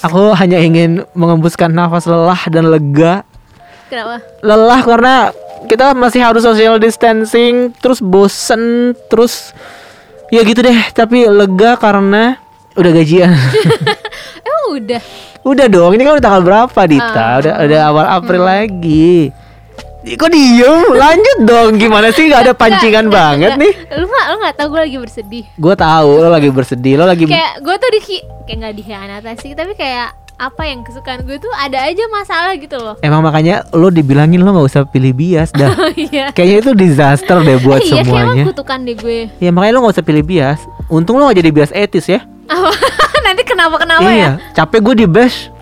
Aku hanya ingin mengembuskan nafas lelah dan lega. Kenapa? Lelah karena kita masih harus social distancing, terus bosen, terus ya gitu deh. Tapi lega karena udah gajian. Emang udah. udah dong, ini kan udah tanggal berapa Dita? Ah. Udah udah awal April lagi. Kok diem? Lanjut dong. Gimana sih? Gak ada pancingan nggak, banget nggak. nih. Lu nggak lu nggak tahu gue lagi bersedih. Gue tahu lo lagi bersedih, lo lagi Kayak gue tuh di kayak nggak dikhianati sih, tapi kayak apa yang kesukaan gue tuh ada aja masalah gitu loh. Emang makanya lo dibilangin lo nggak usah pilih bias dah. Oh iya. Kayaknya itu disaster deh buat iya, semuanya. kutukan deh gue. Ya makanya lo gak usah pilih bias. Untung lo gak jadi bias etis ya. Nanti kenapa kenapa ya? iya. Capek gue di bash.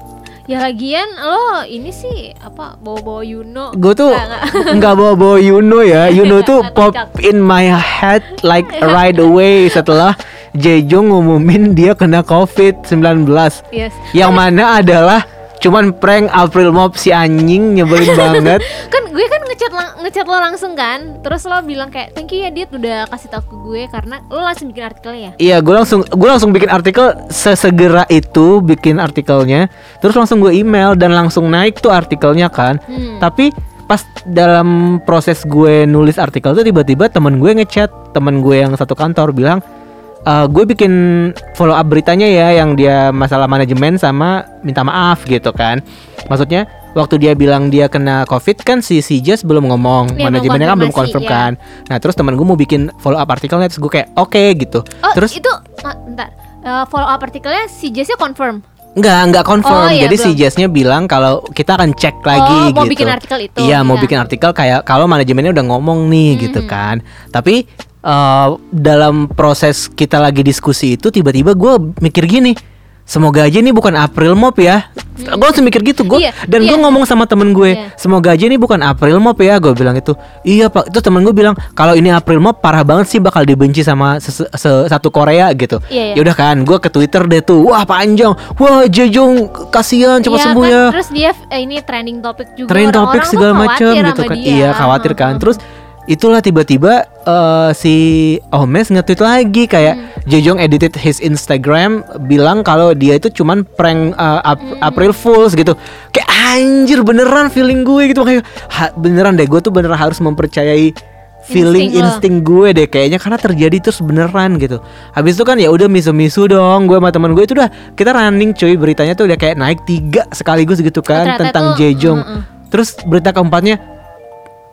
Ya lagian lo ini sih apa bawa-bawa Yuno. Gue tuh Nggak, bawa-bawa Yuno ya. Yuno tuh pop in my head like right away setelah Jejong ngumumin dia kena COVID-19. Yes. Yang mana adalah cuman prank April Mop si anjing nyebelin banget. Kan gue kan ngechat lang- ngechat lo langsung kan. Terus lo bilang kayak thank you ya Dit udah kasih tau ke gue karena lo langsung bikin artikelnya ya. Iya, gue langsung gue langsung bikin artikel sesegera itu bikin artikelnya, terus langsung gue email dan langsung naik tuh artikelnya kan. Hmm. Tapi pas dalam proses gue nulis artikel tuh tiba-tiba temen gue ngechat temen gue yang satu kantor bilang "Eh, gue bikin follow up beritanya ya yang dia masalah manajemen sama minta maaf gitu kan. Maksudnya waktu dia bilang dia kena covid kan si si Jess belum ngomong belum manajemennya kan belum confirm iya. kan. Nah terus temen gue mau bikin follow up artikelnya terus gue kayak oke gitu. Oh terus itu ma- bentar. Eh, follow up artikelnya si Jessnya confirm. Enggak, enggak confirm. Oh, iya, Jadi si belum. Jessnya bilang kalau kita akan cek lagi Oh, mau gitu. bikin artikel itu, Iya, mau iya. bikin artikel kayak kalau manajemennya udah ngomong nih gitu kan. Tapi eh, dalam proses kita lagi diskusi itu tiba-tiba gue mikir gini. Semoga aja ini bukan April Mop ya. Gue langsung mikir gitu gue Iya, dan gue iya. ngomong sama temen gue, Iya. semoga aja ini bukan April Mop ya. Gue bilang itu. Iya pak. Itu temen gue bilang kalau ini April Mop parah banget sih bakal dibenci sama se- satu Korea gitu. Iya, iya. Ya udah kan, gue ke Twitter deh tuh. Wah panjang. Wah Jejong kasihan cepat Iya sembuh kan, ya. Terus dia eh, ini trending topik juga. Trending topik segala macam gitu kan. dia. Iya khawatir kan. Heeh. Terus itulah tiba-tiba eh, si Omes nge-tweet lagi kayak Hmm. Jejong edited his Instagram bilang kalau dia itu cuman prank eh, Ap- Hmm. April Fools gitu. Kayak anjir beneran feeling gue gitu kayak beneran deh gue tuh beneran harus mempercayai feeling Insting gue deh kayaknya karena terjadi terus beneran gitu. Habis itu kan ya udah misu-misu dong gue sama teman gue itu udah kita running cuy beritanya tuh udah kayak naik tiga sekaligus gitu kan ternyata tentang itu, Jejong. Terus berita keempatnya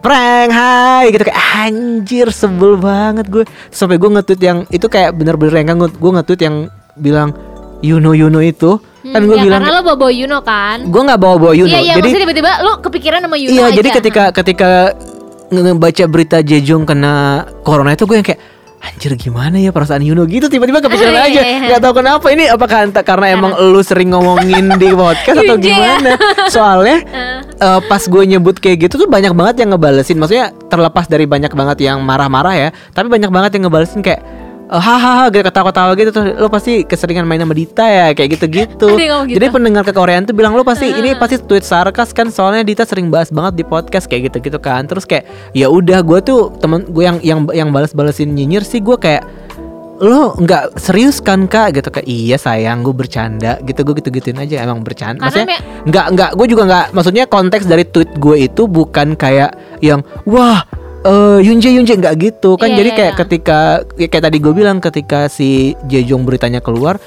prank hai gitu kayak anjir sebel banget gue sampai gue nge-tweet yang itu kayak bener-bener yang gue nge-tweet yang bilang Yuno Yuno itu kan Hmm, gue ya, bilang karena lo bawa bawa Yuno kan. gue nggak bawa bawa Yuno Iya iya jadi tiba-tiba lo kepikiran sama Yuno iya aja. jadi ketika ketika nge- ngebaca berita Jejong kena corona itu gue yang kayak anjir gimana ya perasaan Yuno? Gitu tiba-tiba kepikiran Iya, aja. iya, iya. nggak tahu kenapa ini. Apakah karena emang lu sering ngomongin di podcast atau gimana? Soalnya eh, pas gue nyebut kayak gitu tuh banyak banget yang ngebalesin. Maksudnya terlepas dari banyak banget yang marah-marah ya tapi banyak banget yang ngebalesin kayak eh, hahaha gitu ketawa-ketawa gitu tuh lo pasti keseringan main sama Dita ya kayak gitu-gitu. Ngomong gitu? jadi pendengar ke Koreaan tuh bilang lo pasti ini pasti tweet sarkas kan soalnya Dita sering bahas banget di podcast kayak gitu-gitu kan. Terus kayak ya udah gue tuh temen gue yang yang yang balas-balesin nyinyir sih gue kayak lo nggak serius kan kak? Gitu kayak iya sayang gue bercanda gitu gue gitu gituin aja emang bercanda. Karena maksudnya nggak nggak gue juga nggak maksudnya konteks dari tweet gue itu bukan kayak yang wah eh Yunje Yunje nggak gitu. Kan Iya, jadi iya, kayak iya. ketika ya kayak tadi gue bilang ketika si Jejong beritanya keluar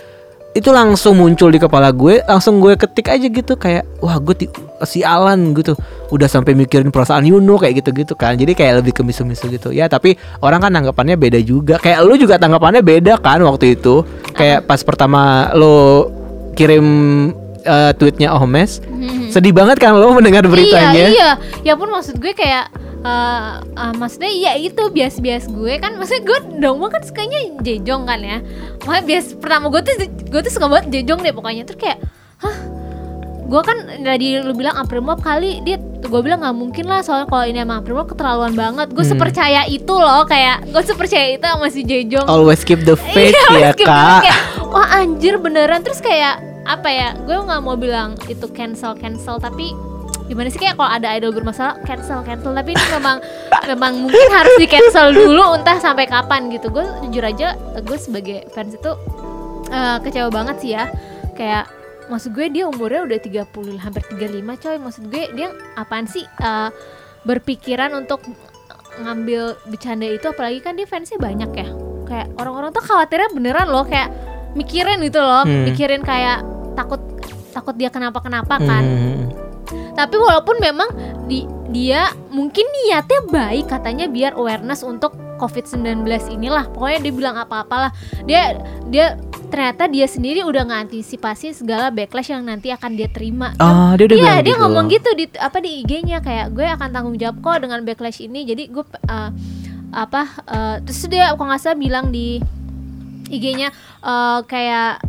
itu langsung muncul di kepala gue langsung gue ketik aja gitu kayak wah gue si Alan gitu. Udah sampai mikirin perasaan Yuno kayak gitu gitu kan. Jadi kayak lebih ke misu-misu gitu. Ya tapi orang kan tanggapannya beda juga. Kayak lu juga tanggapannya beda kan waktu itu. Kayak pas pertama lo kirim eh, tweetnya Omes Hmm. sedih banget kan lo mendengar beritanya. Iya, iya. Ya pun maksud gue kayak eh eh, maksudnya ya itu bias-bias gue kan. Maksudnya gue dong kan sukanya Jejong kan ya. Makanya bias pertama gue tuh gue tuh suka banget Jejong deh pokoknya. Terus kayak hah? Gue kan tadi lu bilang April Mop kali dia gue bilang nggak mungkin lah soalnya kalau ini emang April Mop keterlaluan banget. Gue Hmm. sepercaya itu loh kayak gue sepercaya itu sama si Jejong. Always keep the faith Iya, ya meskipun kak. kayak, wah anjir beneran. Terus kayak apa ya gue nggak mau bilang itu cancel cancel tapi gimana sih kayak kalau ada idol bermasalah cancel cancel. Tapi ini memang memang mungkin harus di cancel dulu entah sampai kapan gitu. Gue jujur aja gue sebagai fans itu eh, kecewa banget sih ya. Kayak maksud gue dia umurnya udah 30 hampir 35 coy. Maksud gue dia apaan sih eh, berpikiran untuk ngambil bercanda itu? Apalagi kan dia fansnya banyak ya. Kayak orang-orang tuh khawatirnya beneran loh kayak mikirin gitu loh. Hmm. mikirin kayak takut takut dia kenapa-kenapa kan. Hmm. Tapi walaupun memang di dia mungkin niatnya baik katanya biar awareness untuk COVID-19 inilah. Pokoknya dia bilang apa-apalah. Dia dia ternyata dia sendiri udah ngantisipasi segala backlash yang nanti akan dia terima. Oh, dia udah Iya dia gitu. ngomong gitu di apa di IG-nya kayak gue akan tanggung jawab kok dengan backlash ini. Jadi gue uh, apa uh, terus dia kalau nggak salah bilang di IG-nya uh, kayak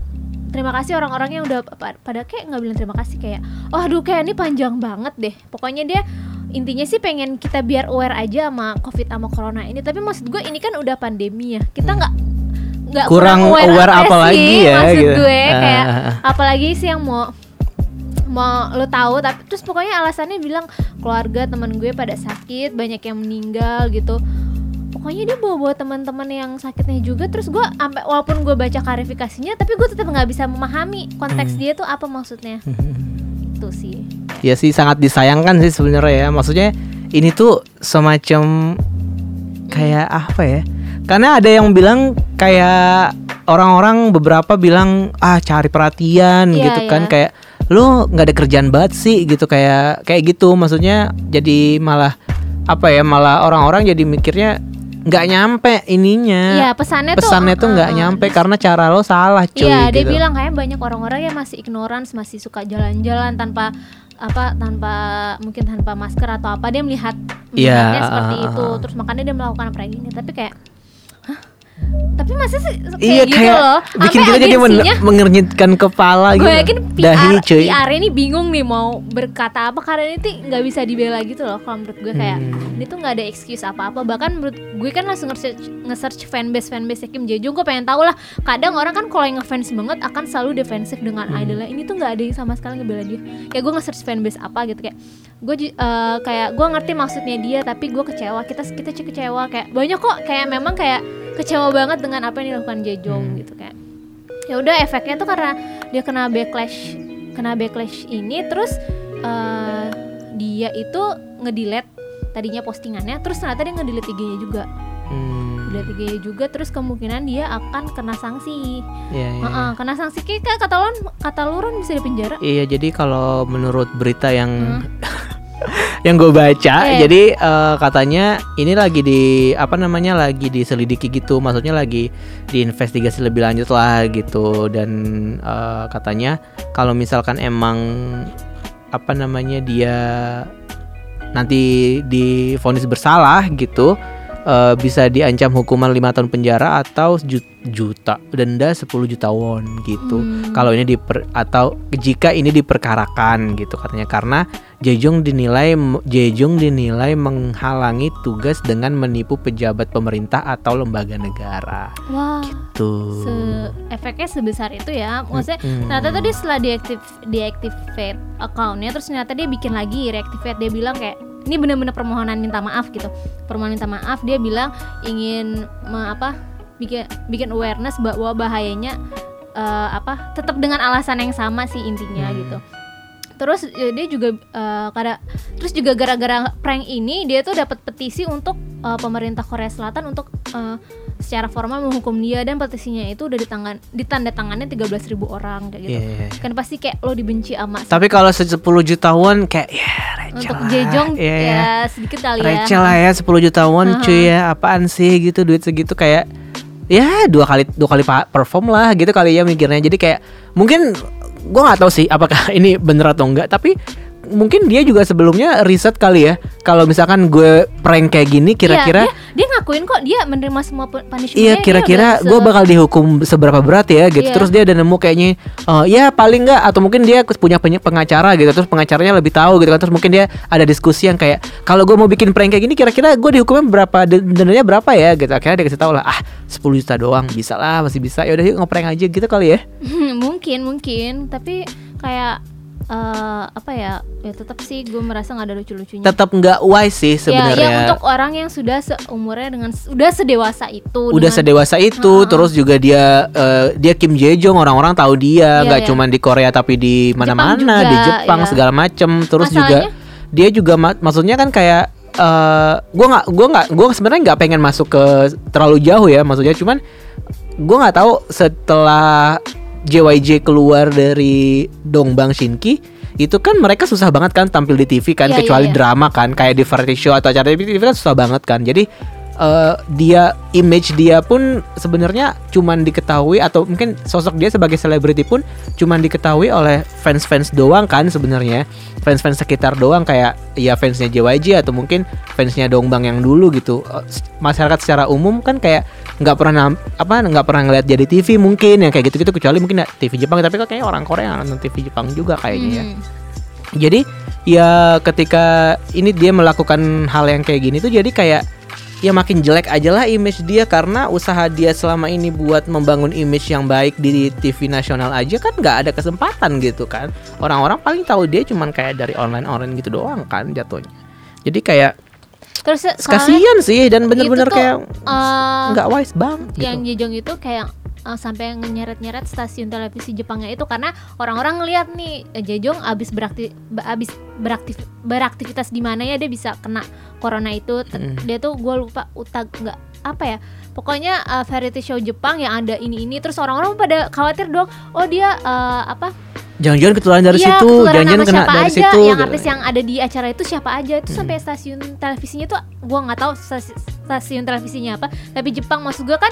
terima kasih orang-orang yang udah pa- pada kayak nggak bilang terima kasih kayak oh aduh kayak ini panjang banget deh pokoknya dia intinya sih pengen kita biar aware aja sama covid sama corona ini tapi maksud gue ini kan udah pandemi ya kita nggak nggak Hmm. Kurang aware aja apa lagi ya, maksud gitu. gue kayak ah. apalagi sih yang mau mau lo tahu tapi terus pokoknya alasannya bilang keluarga teman gue pada sakit banyak yang meninggal gitu pokoknya dia bawa bawa teman-teman yang sakitnya juga terus gue sampai walaupun gue baca klarifikasinya tapi gue tetap nggak bisa memahami konteks Hmm. dia tuh apa maksudnya itu sih Ya sih sangat disayangkan sih sebenarnya ya. Maksudnya ini tuh semacam kayak apa ya? Karena ada yang bilang kayak orang-orang beberapa bilang ah cari perhatian Iya, gitu kan iya. kayak lu nggak ada kerjaan banget sih gitu kayak kayak gitu maksudnya jadi malah apa ya malah orang-orang jadi mikirnya nggak nyampe ininya. Iya pesannya, tuh pesannya tuh nggak uh, uh, nyampe karena cara lo salah cuy Iya, dia gitu. bilang kayak banyak orang-orang yang masih ignorance, masih suka jalan-jalan tanpa apa tanpa mungkin tanpa masker atau apa. Dia melihat Iya, melihatnya seperti ah, ah, itu. terus makanya dia melakukan apa ini tapi kayak tapi masa sih kayak Iya gitu kayak loh bikin kita jadi men- mengernyitkan kepala gitu. gue yakin Dahi PR, cuy. PR ini bingung nih mau berkata apa karena ini nggak bisa dibela gitu loh kalau menurut gue kayak Hmm. ini tuh nggak ada excuse apa-apa bahkan menurut gue kan langsung nge-search, nge-search fanbase fanbase Kim Jae-jung gue pengen tahu lah kadang orang kan kalau yang ngefans banget akan selalu defensif dengan Hmm. idolnya ini tuh nggak ada yang sama sekali ngebela dia kayak gue nge-search fanbase apa gitu kayak gue eh, kayak gue ngerti maksudnya dia tapi gue kecewa kita kita sih kecewa kayak banyak kok kayak memang kayak kecewa banget dengan apa yang dilakukan Jae-jung Hmm. gitu kayak ya udah efeknya tuh karena dia kena backlash kena backlash ini terus eh, dia itu ngedelete tadinya postingannya terus ternyata dia ngedelete IG-nya juga Hmm, delete IG-nya juga terus kemungkinan dia akan kena sanksi iya, iya. Heeh, kena sanksi kayak kata lu kata lu bisa dipenjara Iya, jadi kalau menurut berita yang Hmm. yang gue baca, Iya. jadi eh, katanya ini lagi di apa namanya lagi diselidiki gitu, maksudnya lagi diinvestigasi lebih lanjut lah gitu. Dan eh, katanya kalau misalkan emang apa namanya dia nanti divonis bersalah gitu eh, bisa diancam hukuman lima tahun penjara atau ju- juta denda 10 juta won gitu. Hmm. kalau ini diper atau jika ini diperkarakan gitu katanya. Karena Jejong dinilai Jejong dinilai menghalangi tugas dengan menipu pejabat pemerintah atau lembaga negara. Wah tuh se efeknya sebesar itu ya. Maksudnya Mm-mm. ternyata tuh dia setelah diaktif deactivate accountnya terus ternyata dia bikin lagi reactivate dia bilang kayak ini bener-bener permohonan minta maaf gitu permohonan minta maaf dia bilang ingin me- apa bikin bikin awareness bahwa bahayanya eh, apa tetap dengan alasan yang sama sih intinya Hmm. gitu terus eh, dia juga eh, kada terus juga gara-gara prank ini dia tuh dapat petisi untuk eh, pemerintah Korea Selatan untuk eh, secara formal menghukum dia dan petisinya itu udah ditangan ditandatangannya 13.000 orang kayak gitu Iya. kan pasti kayak lo dibenci sama tapi kalau se 10 juta won kayak ya receh untuk lah. Jejong Iya, ya, iya. sedikit kali ya receh lah ya 10 juta won cuy ya apaan sih gitu duit segitu kayak ya dua kali dua kali perform lah gitu kali ya mikirnya jadi kayak mungkin gua nggak tahu sih apakah ini bener atau enggak tapi mungkin dia juga sebelumnya riset kali ya. Kalau misalkan gue prank kayak gini kira-kira Iya, dia, dia ngakuin kok dia menerima semua pu- punishment Iya kira-kira gue bakal dihukum seberapa berat ya gitu. Iya. Terus dia udah nemu kayaknya eh, Ya paling nggak Atau mungkin dia punya pengacara gitu Terus pengacaranya lebih tahu gitu kan. Terus mungkin dia ada diskusi yang kayak Kalau gue mau bikin prank kayak gini Kira-kira gue dihukumnya berapa Den- Dendanya berapa ya? Gitu. Akhirnya dia kasih tahu lah Ah 10 juta doang Bisa lah masih bisa. Ya udah yuk ngeprank aja gitu kali ya. Mungkin mungkin. Tapi kayak eh, apa ya ya tetap sih gue merasa nggak ada lucu-lucunya tetap nggak wise sih ya, sebenarnya ya untuk orang yang sudah seumurnya dengan udah sedewasa itu udah dengan- sedewasa itu Heeh. terus juga dia eh, dia Kim Jae Jong orang-orang tahu dia Iya, nggak iya. cuma di Korea tapi di mana-mana di Jepang iya. segala macem terus Masalahnya- juga dia juga ma- maksudnya kan kayak eh gua nggak gua nggak gua sebenarnya nggak pengen masuk ke terlalu jauh ya maksudnya cuman gua nggak tahu setelah JYJ keluar dari Dongbang Shinki itu kan mereka susah banget kan tampil di TV kan Iya, kecuali iya, iya. drama kan kayak di variety show atau acara TV kan susah banget kan jadi eh, dia image dia pun sebenarnya cuman diketahui atau mungkin sosok dia sebagai selebriti pun cuman diketahui oleh fans-fans doang kan sebenarnya. Fans-fans sekitar doang kayak ya fansnya JYJ atau mungkin fansnya Dongbang yang dulu gitu. Eh, masyarakat secara umum kan kayak nggak pernah apa nggak pernah ngeliat jadi TV mungkin yang kayak gitu-gitu. Kecuali mungkin ya TV Jepang tapi kok kayaknya orang Korea yang nonton TV Jepang juga kayaknya ya. Hmm. jadi ya ketika ini dia melakukan hal yang kayak gini tuh jadi kayak ya makin jelek aja lah image dia karena usaha dia selama ini buat membangun image yang baik di TV nasional aja kan nggak ada kesempatan gitu kan orang-orang paling tahu dia cuman kayak dari online online gitu doang kan jatuhnya jadi kayak terus kasihan sih dan bener-bener kayak eh, nggak wise banget gitu. yang Jejong itu kayak uh, sampai nyeret-nyeret stasiun televisi Jepangnya itu karena orang-orang ngelihat nih eh, Jejong abis berakti abis beraktif beraktivitas di mana ya dia bisa kena corona itu T- Mm. dia tuh gue lupa utag nggak apa ya pokoknya uh, variety show Jepang yang ada ini ini terus orang-orang pada khawatir dong oh dia uh, apa jangan-jangan ketularan dari Iya, situ jangan-jangan kena siapa dari aja, situ yang gitu. artis yang ada di acara itu siapa aja itu Hmm. sampai stasiun televisinya tuh gua nggak tahu stasi- stasiun televisinya apa tapi Jepang maksud gua kan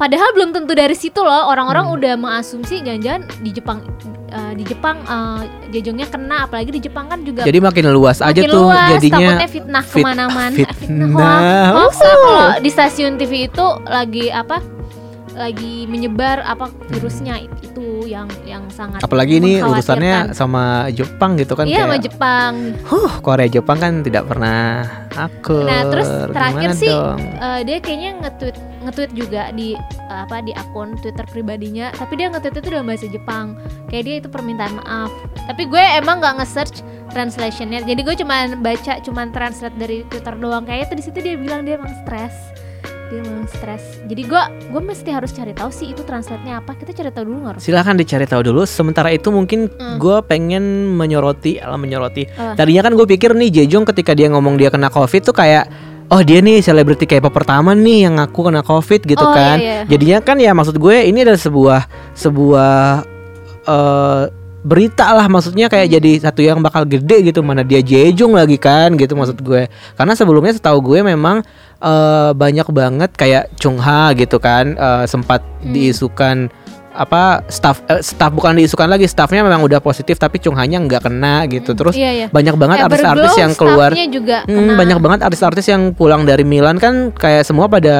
padahal belum tentu dari situ loh orang-orang Hmm. udah mengasumsi jangan-jangan di Jepang eh, di Jepang eh, jejongnya kena apalagi di Jepang kan juga jadi makin luas aja makin tuh luas, jadinya takutnya fitnah fit- ke mana-mana fitnah. hoax, hoax lah Uhuh. kalau di stasiun TV itu lagi apa lagi menyebar apa virusnya itu yang yang sangat apalagi ini urusannya sama Jepang gitu kan iya sama Jepang. Huh, Korea Jepang kan tidak pernah akur. Nah, terus terakhir Gimana sih, dong? Eh, dia kayaknya nge-tweet nge-tweet juga di eh, apa di akun Twitter pribadinya tapi dia nge-tweet itu dalam bahasa Jepang. Kayak dia itu permintaan maaf. Tapi gue emang nggak nge-search translationnya. Jadi gue cuman baca cuman translate dari Twitter doang. Kayaknya tuh di situ dia bilang dia emang stres dia emang stres jadi gue gue mesti harus cari tahu sih itu translate-nya apa kita cari tahu dulu nggak Ros? Silahkan dicari tahu dulu. Sementara itu mungkin Hmm. gue pengen menyoroti, alah menyoroti. Apa? Tadinya kan gue pikir nih Jejong ketika dia ngomong dia kena COVID tuh kayak Oh dia nih selebriti K-pop pertama nih yang aku kena COVID gitu Oh, kan. iya, iya. Jadinya kan ya maksud gue ini adalah sebuah sebuah eh berita lah maksudnya kayak Hmm. jadi satu yang bakal gede gitu mana dia Jejong lagi kan gitu maksud gue. Karena sebelumnya setahu gue memang eh banyak banget kayak Chung Ha gitu kan eh, sempat Hmm. diisukan apa staff eh, staff bukan diisukan lagi staffnya memang udah positif tapi Chung Ha-nya nggak kena gitu terus iya, iya. banyak banget artis-artis yang keluar juga Hmm, kena. banyak banget artis-artis yang pulang dari Milan kan kayak semua pada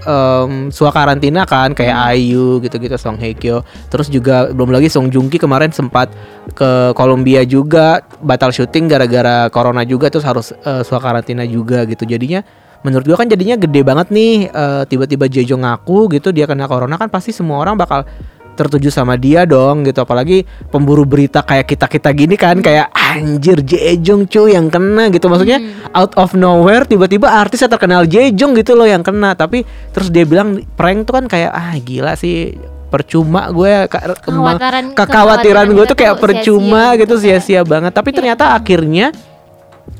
em sua karantina kan kayak Hmm. Ayu gitu-gitu Song Hye Kyo terus juga belum lagi Song Joong Ki kemarin sempat ke Kolombia juga batal syuting gara-gara corona juga terus harus eh, sua karantina juga gitu jadinya menurut gua kan jadinya gede banget nih eh, tiba-tiba Jejo ngaku gitu dia kena corona kan pasti semua orang bakal tertuju sama dia dong gitu. Apalagi pemburu berita kayak kita kita gini kan kayak anjir Jejong cuy yang kena gitu. Maksudnya Hmm. out of nowhere tiba-tiba artis yang terkenal Jejong gitu loh yang kena. Tapi terus dia bilang prank tuh kan kayak ah gila sih percuma gue. Kekhawatiran, kekhawatiran gue tuh kita kayak percuma sia-sia gitu sia-sia banget. Tapi Iya. ternyata akhirnya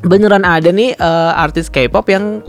beneran ada nih eh, artis K-pop yang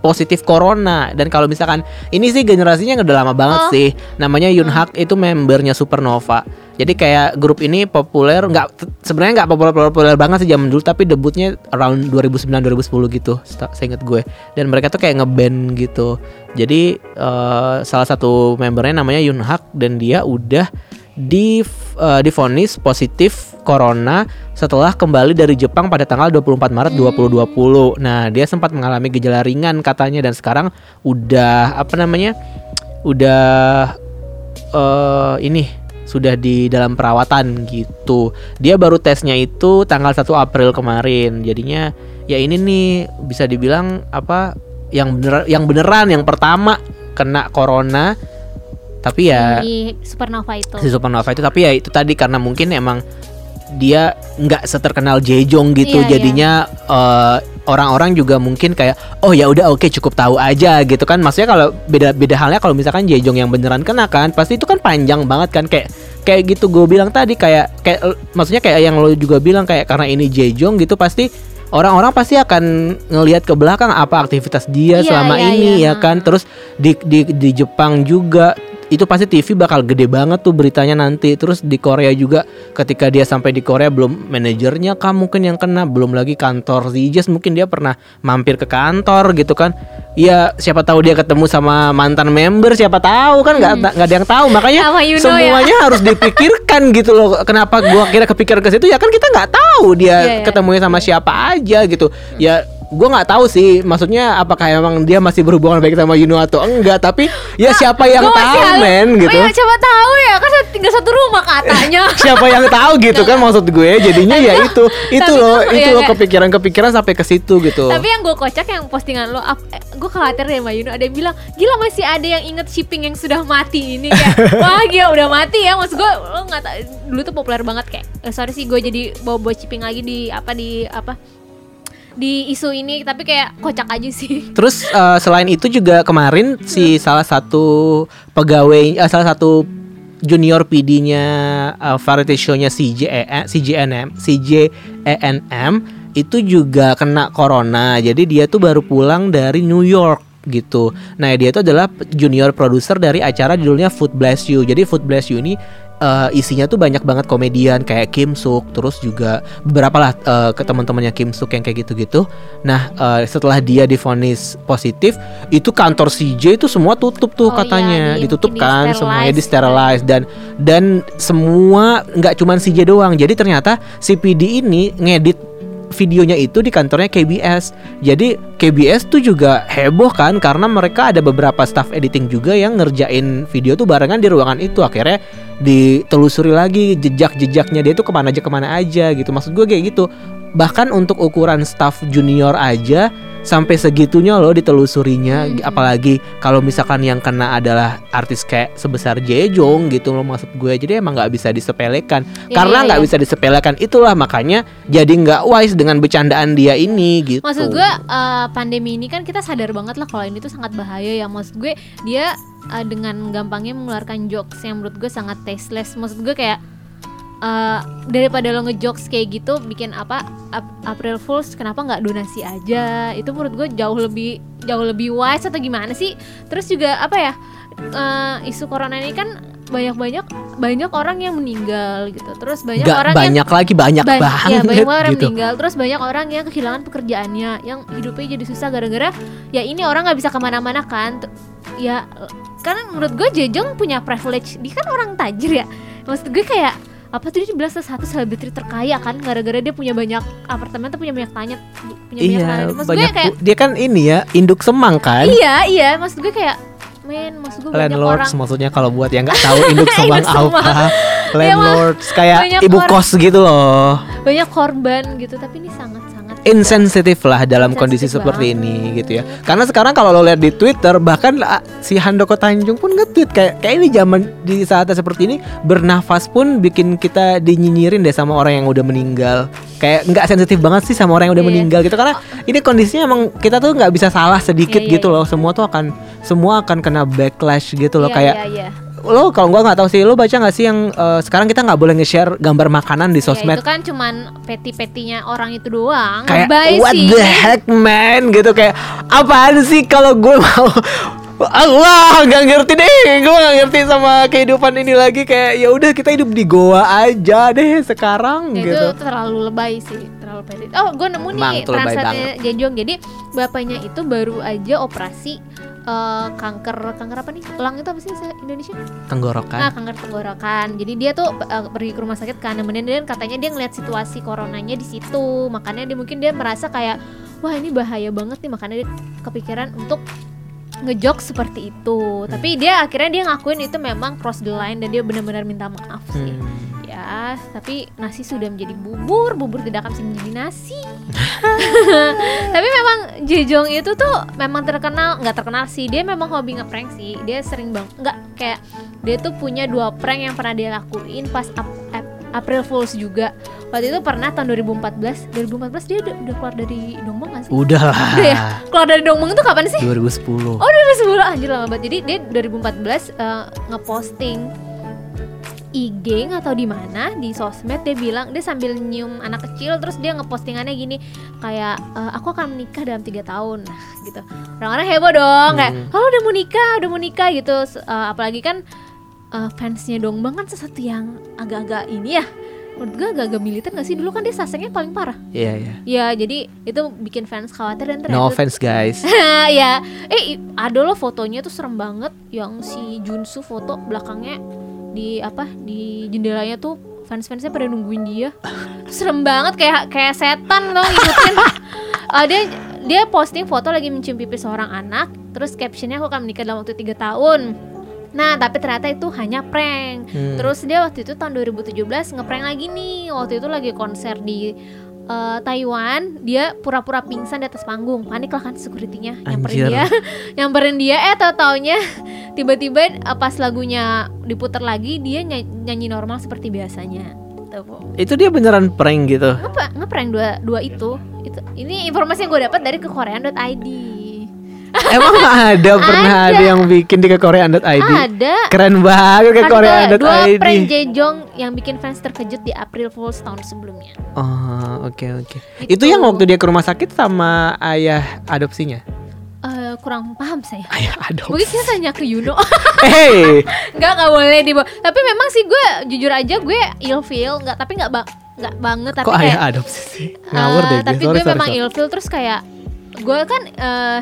positif corona. Dan kalau misalkan ini sih generasinya udah lama banget Oh. sih. Namanya Yunhak itu membernya Supernova. Jadi kayak grup ini populer nggak sebenarnya nggak populer populer banget sih zaman dulu tapi debutnya around 2009 2010 gitu seinget gue. Dan mereka tuh kayak ngeband gitu. Jadi eh, salah satu membernya namanya Yunhak dan dia udah di eh, divonis positif corona setelah kembali dari Jepang pada tanggal 24 Maret 2020. Nah, dia sempat mengalami gejala ringan katanya dan sekarang udah apa namanya? udah eh ini sudah di dalam perawatan gitu. Dia baru tesnya itu tanggal 1 April kemarin. Jadinya ya ini nih bisa dibilang apa yang bener yang beneran yang pertama kena corona tapi ya di Supernova itu. si supernova itu tapi ya itu tadi karena mungkin emang dia nggak seterkenal Jejong gitu Iya, iya. jadinya eh, orang-orang juga mungkin kayak oh ya udah oke cukup tahu aja gitu kan maksudnya kalau beda beda halnya kalau misalkan Jejong yang beneran kena kan pasti itu kan panjang banget kan kayak kayak gitu gue bilang tadi kayak kayak maksudnya kayak yang lo juga bilang kayak karena ini Jejong gitu pasti orang-orang pasti akan ngelihat ke belakang apa aktivitas dia Iya, selama iya, ini iya. ya kan terus di di di Jepang juga itu pasti TV bakal gede banget tuh beritanya nanti. Terus di Korea juga ketika dia sampai di Korea belum manajernya kah mungkin yang kena belum lagi kantor Zijas mungkin dia pernah mampir ke kantor gitu kan. Ya siapa tahu dia ketemu sama mantan member siapa tahu kan nggak nggak ada yang tahu. Makanya Hmm. Ya. semuanya harus dipikirkan gitu loh. Kenapa gua kira kepikiran ke situ? Ya kan kita nggak tahu dia Iya, iya. ketemunya sama siapa aja gitu. Ya gua nggak tahu sih maksudnya apakah emang dia masih berhubungan baik sama Yuno atau enggak tapi ya siapa yang tahu halu- men gitu. Oh, ya, coba tahu ya kan tinggal satu rumah katanya. siapa yang tahu gitu kan maksud gue jadinya ya itu. Itu loh tuh, itu ya, loh kayak- kepikiran-kepikiran sampai ke situ gitu. Tapi yang gue kocak yang postingan lo, eh, gue khawatir deh Mbak Yuno ada yang bilang, gila masih ada yang inget shipping yang sudah mati ini. Kayak, wah gila udah mati ya, maksud gue lo nggak dulu tuh populer banget kayak, eh, sorry sih gue jadi bawa bawa shipping lagi di apa di apa di isu ini, tapi kayak kocak aja sih. Terus eh, selain itu juga kemarin si salah satu pegawai eh, salah satu junior PD-nya eh, variety show-nya CJ CJNM CJENM itu juga kena corona. Jadi dia tuh baru pulang dari New York gitu. Nah, dia itu adalah junior produser dari acara judulnya Food Bless You. Jadi Food Bless You ini eh, isinya tuh banyak banget komedian kayak Kim Suk, terus juga beberapa lah eh, ke teman-temannya Kim Suk yang kayak gitu-gitu. Nah, eh, setelah dia divonis positif, itu kantor CJ itu semua tutup tuh Oh katanya, iya, di- ditutup di kan, semuanya di sterilize dan dan semua nggak cuman CJ doang. Jadi ternyata si PD ini ngedit videonya itu di kantornya KBS. Jadi KBS tuh juga heboh kan karena mereka ada beberapa staff editing juga yang ngerjain video tuh barengan di ruangan itu. Akhirnya ditelusuri lagi jejak-jejaknya dia tuh ke mana aja ke mana aja gitu. Maksud gue kayak gitu. Bahkan untuk ukuran staff junior aja sampai segitunya loh ditelusurinya Hmm. apalagi kalau misalkan yang kena adalah artis kayak sebesar Jejong gitu loh maksud gue jadi emang nggak bisa disepelekan Iya, karena iya, nggak iya. bisa disepelekan itulah makanya jadi nggak wise dengan bercandaan dia ini gitu Maksud gue eh, pandemi ini kan kita sadar banget lah kalau ini tuh sangat bahaya ya. Maksud gue dia eh, dengan gampangnya mengeluarkan jokes yang menurut gue sangat tasteless. Maksud gue kayak eh, daripada lo ngejokes kayak gitu bikin apa Ap- April Fools kenapa nggak donasi aja? Itu menurut gue jauh lebih jauh lebih wise atau gimana sih? Terus juga apa ya? eh, isu corona ini kan banyak-banyak banyak orang yang meninggal gitu. Terus banyak nggak orang yang banyak lagi banyak Ban- banget ya, banyak orang yang gitu meninggal terus banyak orang yang kehilangan pekerjaannya yang hidupnya jadi susah gara-gara ya ini orang nggak bisa ke mana-mana kan T- ya karena menurut gue Jejong punya privilege dia kan orang tajir ya maksud gue kayak apa tuh dia dibilang salah satu selebriti terkaya kan gara-gara dia punya banyak apartemen tuh punya banyak tanya punya banyak iya maksud banyak gue kayak dia kan ini ya induk semang kan? Iya iya maksud gue kayak men maksud gue banyak landlords orang. maksudnya kalau buat yang nggak tahu induk semang apa Iya, landlords kayak banyak ibu kos gitu loh. Banyak korban gitu tapi ini sangat-sangat insensitif lah dalam Insensitif kondisi seperti ini gitu ya. Karena sekarang kalau lo lihat di Twitter bahkan ah, si Handoko Tanjung pun nge-tweet kayak kayak ini zaman di saat seperti ini bernafas pun bikin kita dinyinyirin deh sama orang yang udah meninggal. Kayak nggak sensitif banget sih sama orang yang udah Iya. meninggal gitu karena ini kondisinya emang kita tuh nggak bisa salah sedikit Iya, iya, gitu loh. Semua tuh akan semua akan kena backlash gitu loh Iya, kayak iya, iya. Lo kalau gua nggak tahu sih lo baca nggak sih yang eh, sekarang kita nggak boleh nge-share gambar makanan di Ya, sosmed? itu kan cuman peti-petinya orang itu doang. Kayak Lebay what sih. the heck man? Gitu kayak apaan sih kalau gue mau Allah nggak ngerti deh gue nggak ngerti sama kehidupan ini lagi. Kayak ya udah kita hidup di goa aja deh sekarang Ya, gitu. itu terlalu lebay sih terlalu petit oh gue nemu Emang nih translate Jejong jadi bapaknya itu baru aja operasi eh, kanker kanker apa nih? Elang itu apa sih Indonesia? Nah tenggorokan kanker tenggorokan. Jadi dia tuh eh, pergi ke rumah sakit kan. Nemenin dan katanya dia ngeliat situasi coronanya di situ. Makanya dia mungkin dia merasa kayak wah ini bahaya banget nih. Makanya dia kepikiran untuk ngejok seperti itu tapi dia akhirnya dia ngakuin itu memang cross the line dan dia benar-benar minta maaf sih Hmm. Ya, tapi nasi sudah menjadi bubur, bubur tidak akan bisa menjadi nasi. tapi memang Jejong itu tuh memang terkenal, nggak terkenal sih, dia memang hobi ngeprank sih. Dia sering bang, nggak kayak dia tuh punya dua prank yang pernah dia lakuin pas ap- ap- April Fools juga. Waktu itu pernah tahun 2014. 2014 dia udah, udah keluar dari Dongbang gak sih? Udah lah. Udah ya? Keluar dari Dongbang itu kapan sih? 2010. Oh 2010 anjir lama banget. Jadi dia 2014 eh, ngeposting IG atau di mana di sosmed dia bilang dia sambil nyium anak kecil terus dia ngepostingannya gini kayak "Eh, aku akan menikah dalam tiga tahun nah gitu orang-orang heboh dong kayak Hmm. oh udah mau nikah udah mau nikah gitu eh, apalagi kan eh, fansnya Dongbang kan sesuatu yang agak-agak ini ya. Menurut gue agak-agak militer gak sih? Dulu kan dia sasengnya paling parah. Iya, iya. ya jadi itu bikin fans khawatir dan No ternyata offense guys. ya eh ada loh fotonya tuh serem banget. Yang si Junsu foto belakangnya di apa? Di jendelanya tuh fans-fansnya pada nungguin dia. Serem banget kayak kayak setan loh ngikutin. Eh, dia dia posting foto lagi mencium pipi seorang anak. Terus captionnya aku akan menikah dalam waktu tiga tahun nah tapi ternyata itu hanya prank. Hmm. terus dia waktu itu tahun 2017 ngeprank lagi nih. Waktu itu lagi konser di eh, Taiwan dia pura-pura pingsan di atas panggung. Panik lah kan securitynya nyamperin dia. Nyamperin dia. Eh tau taunya tiba-tiba eh, pas lagunya diputar lagi dia ny- nyanyi normal seperti biasanya. Itu dia beneran prank gitu. Ngeprank dua dua itu. Itu ini informasi yang gue dapat dari kekorean.id Emang ada pernah ada. Ada. yang bikin di kekoreaan.id? ada Keren banget ada dua prank Jejong yang bikin fans terkejut di April Fools tahun sebelumnya Oh, oke oke. Itu. Itu yang waktu dia ke rumah sakit sama ayah adopsinya. Eh, kurang paham saya Ayah adopsi. mungkin kita tanya ke Yuno Hey, Enggak, nggak boleh dibawa. Tapi memang sih gue jujur aja gue ilfeel, nggak tapi nggak ba- nggak banget tapi kok kayak ayah adopsi sih? Ngawur eh, deh. Tapi Sorry, gue sorry, memang sorry. ilfeel terus kayak gue kan eh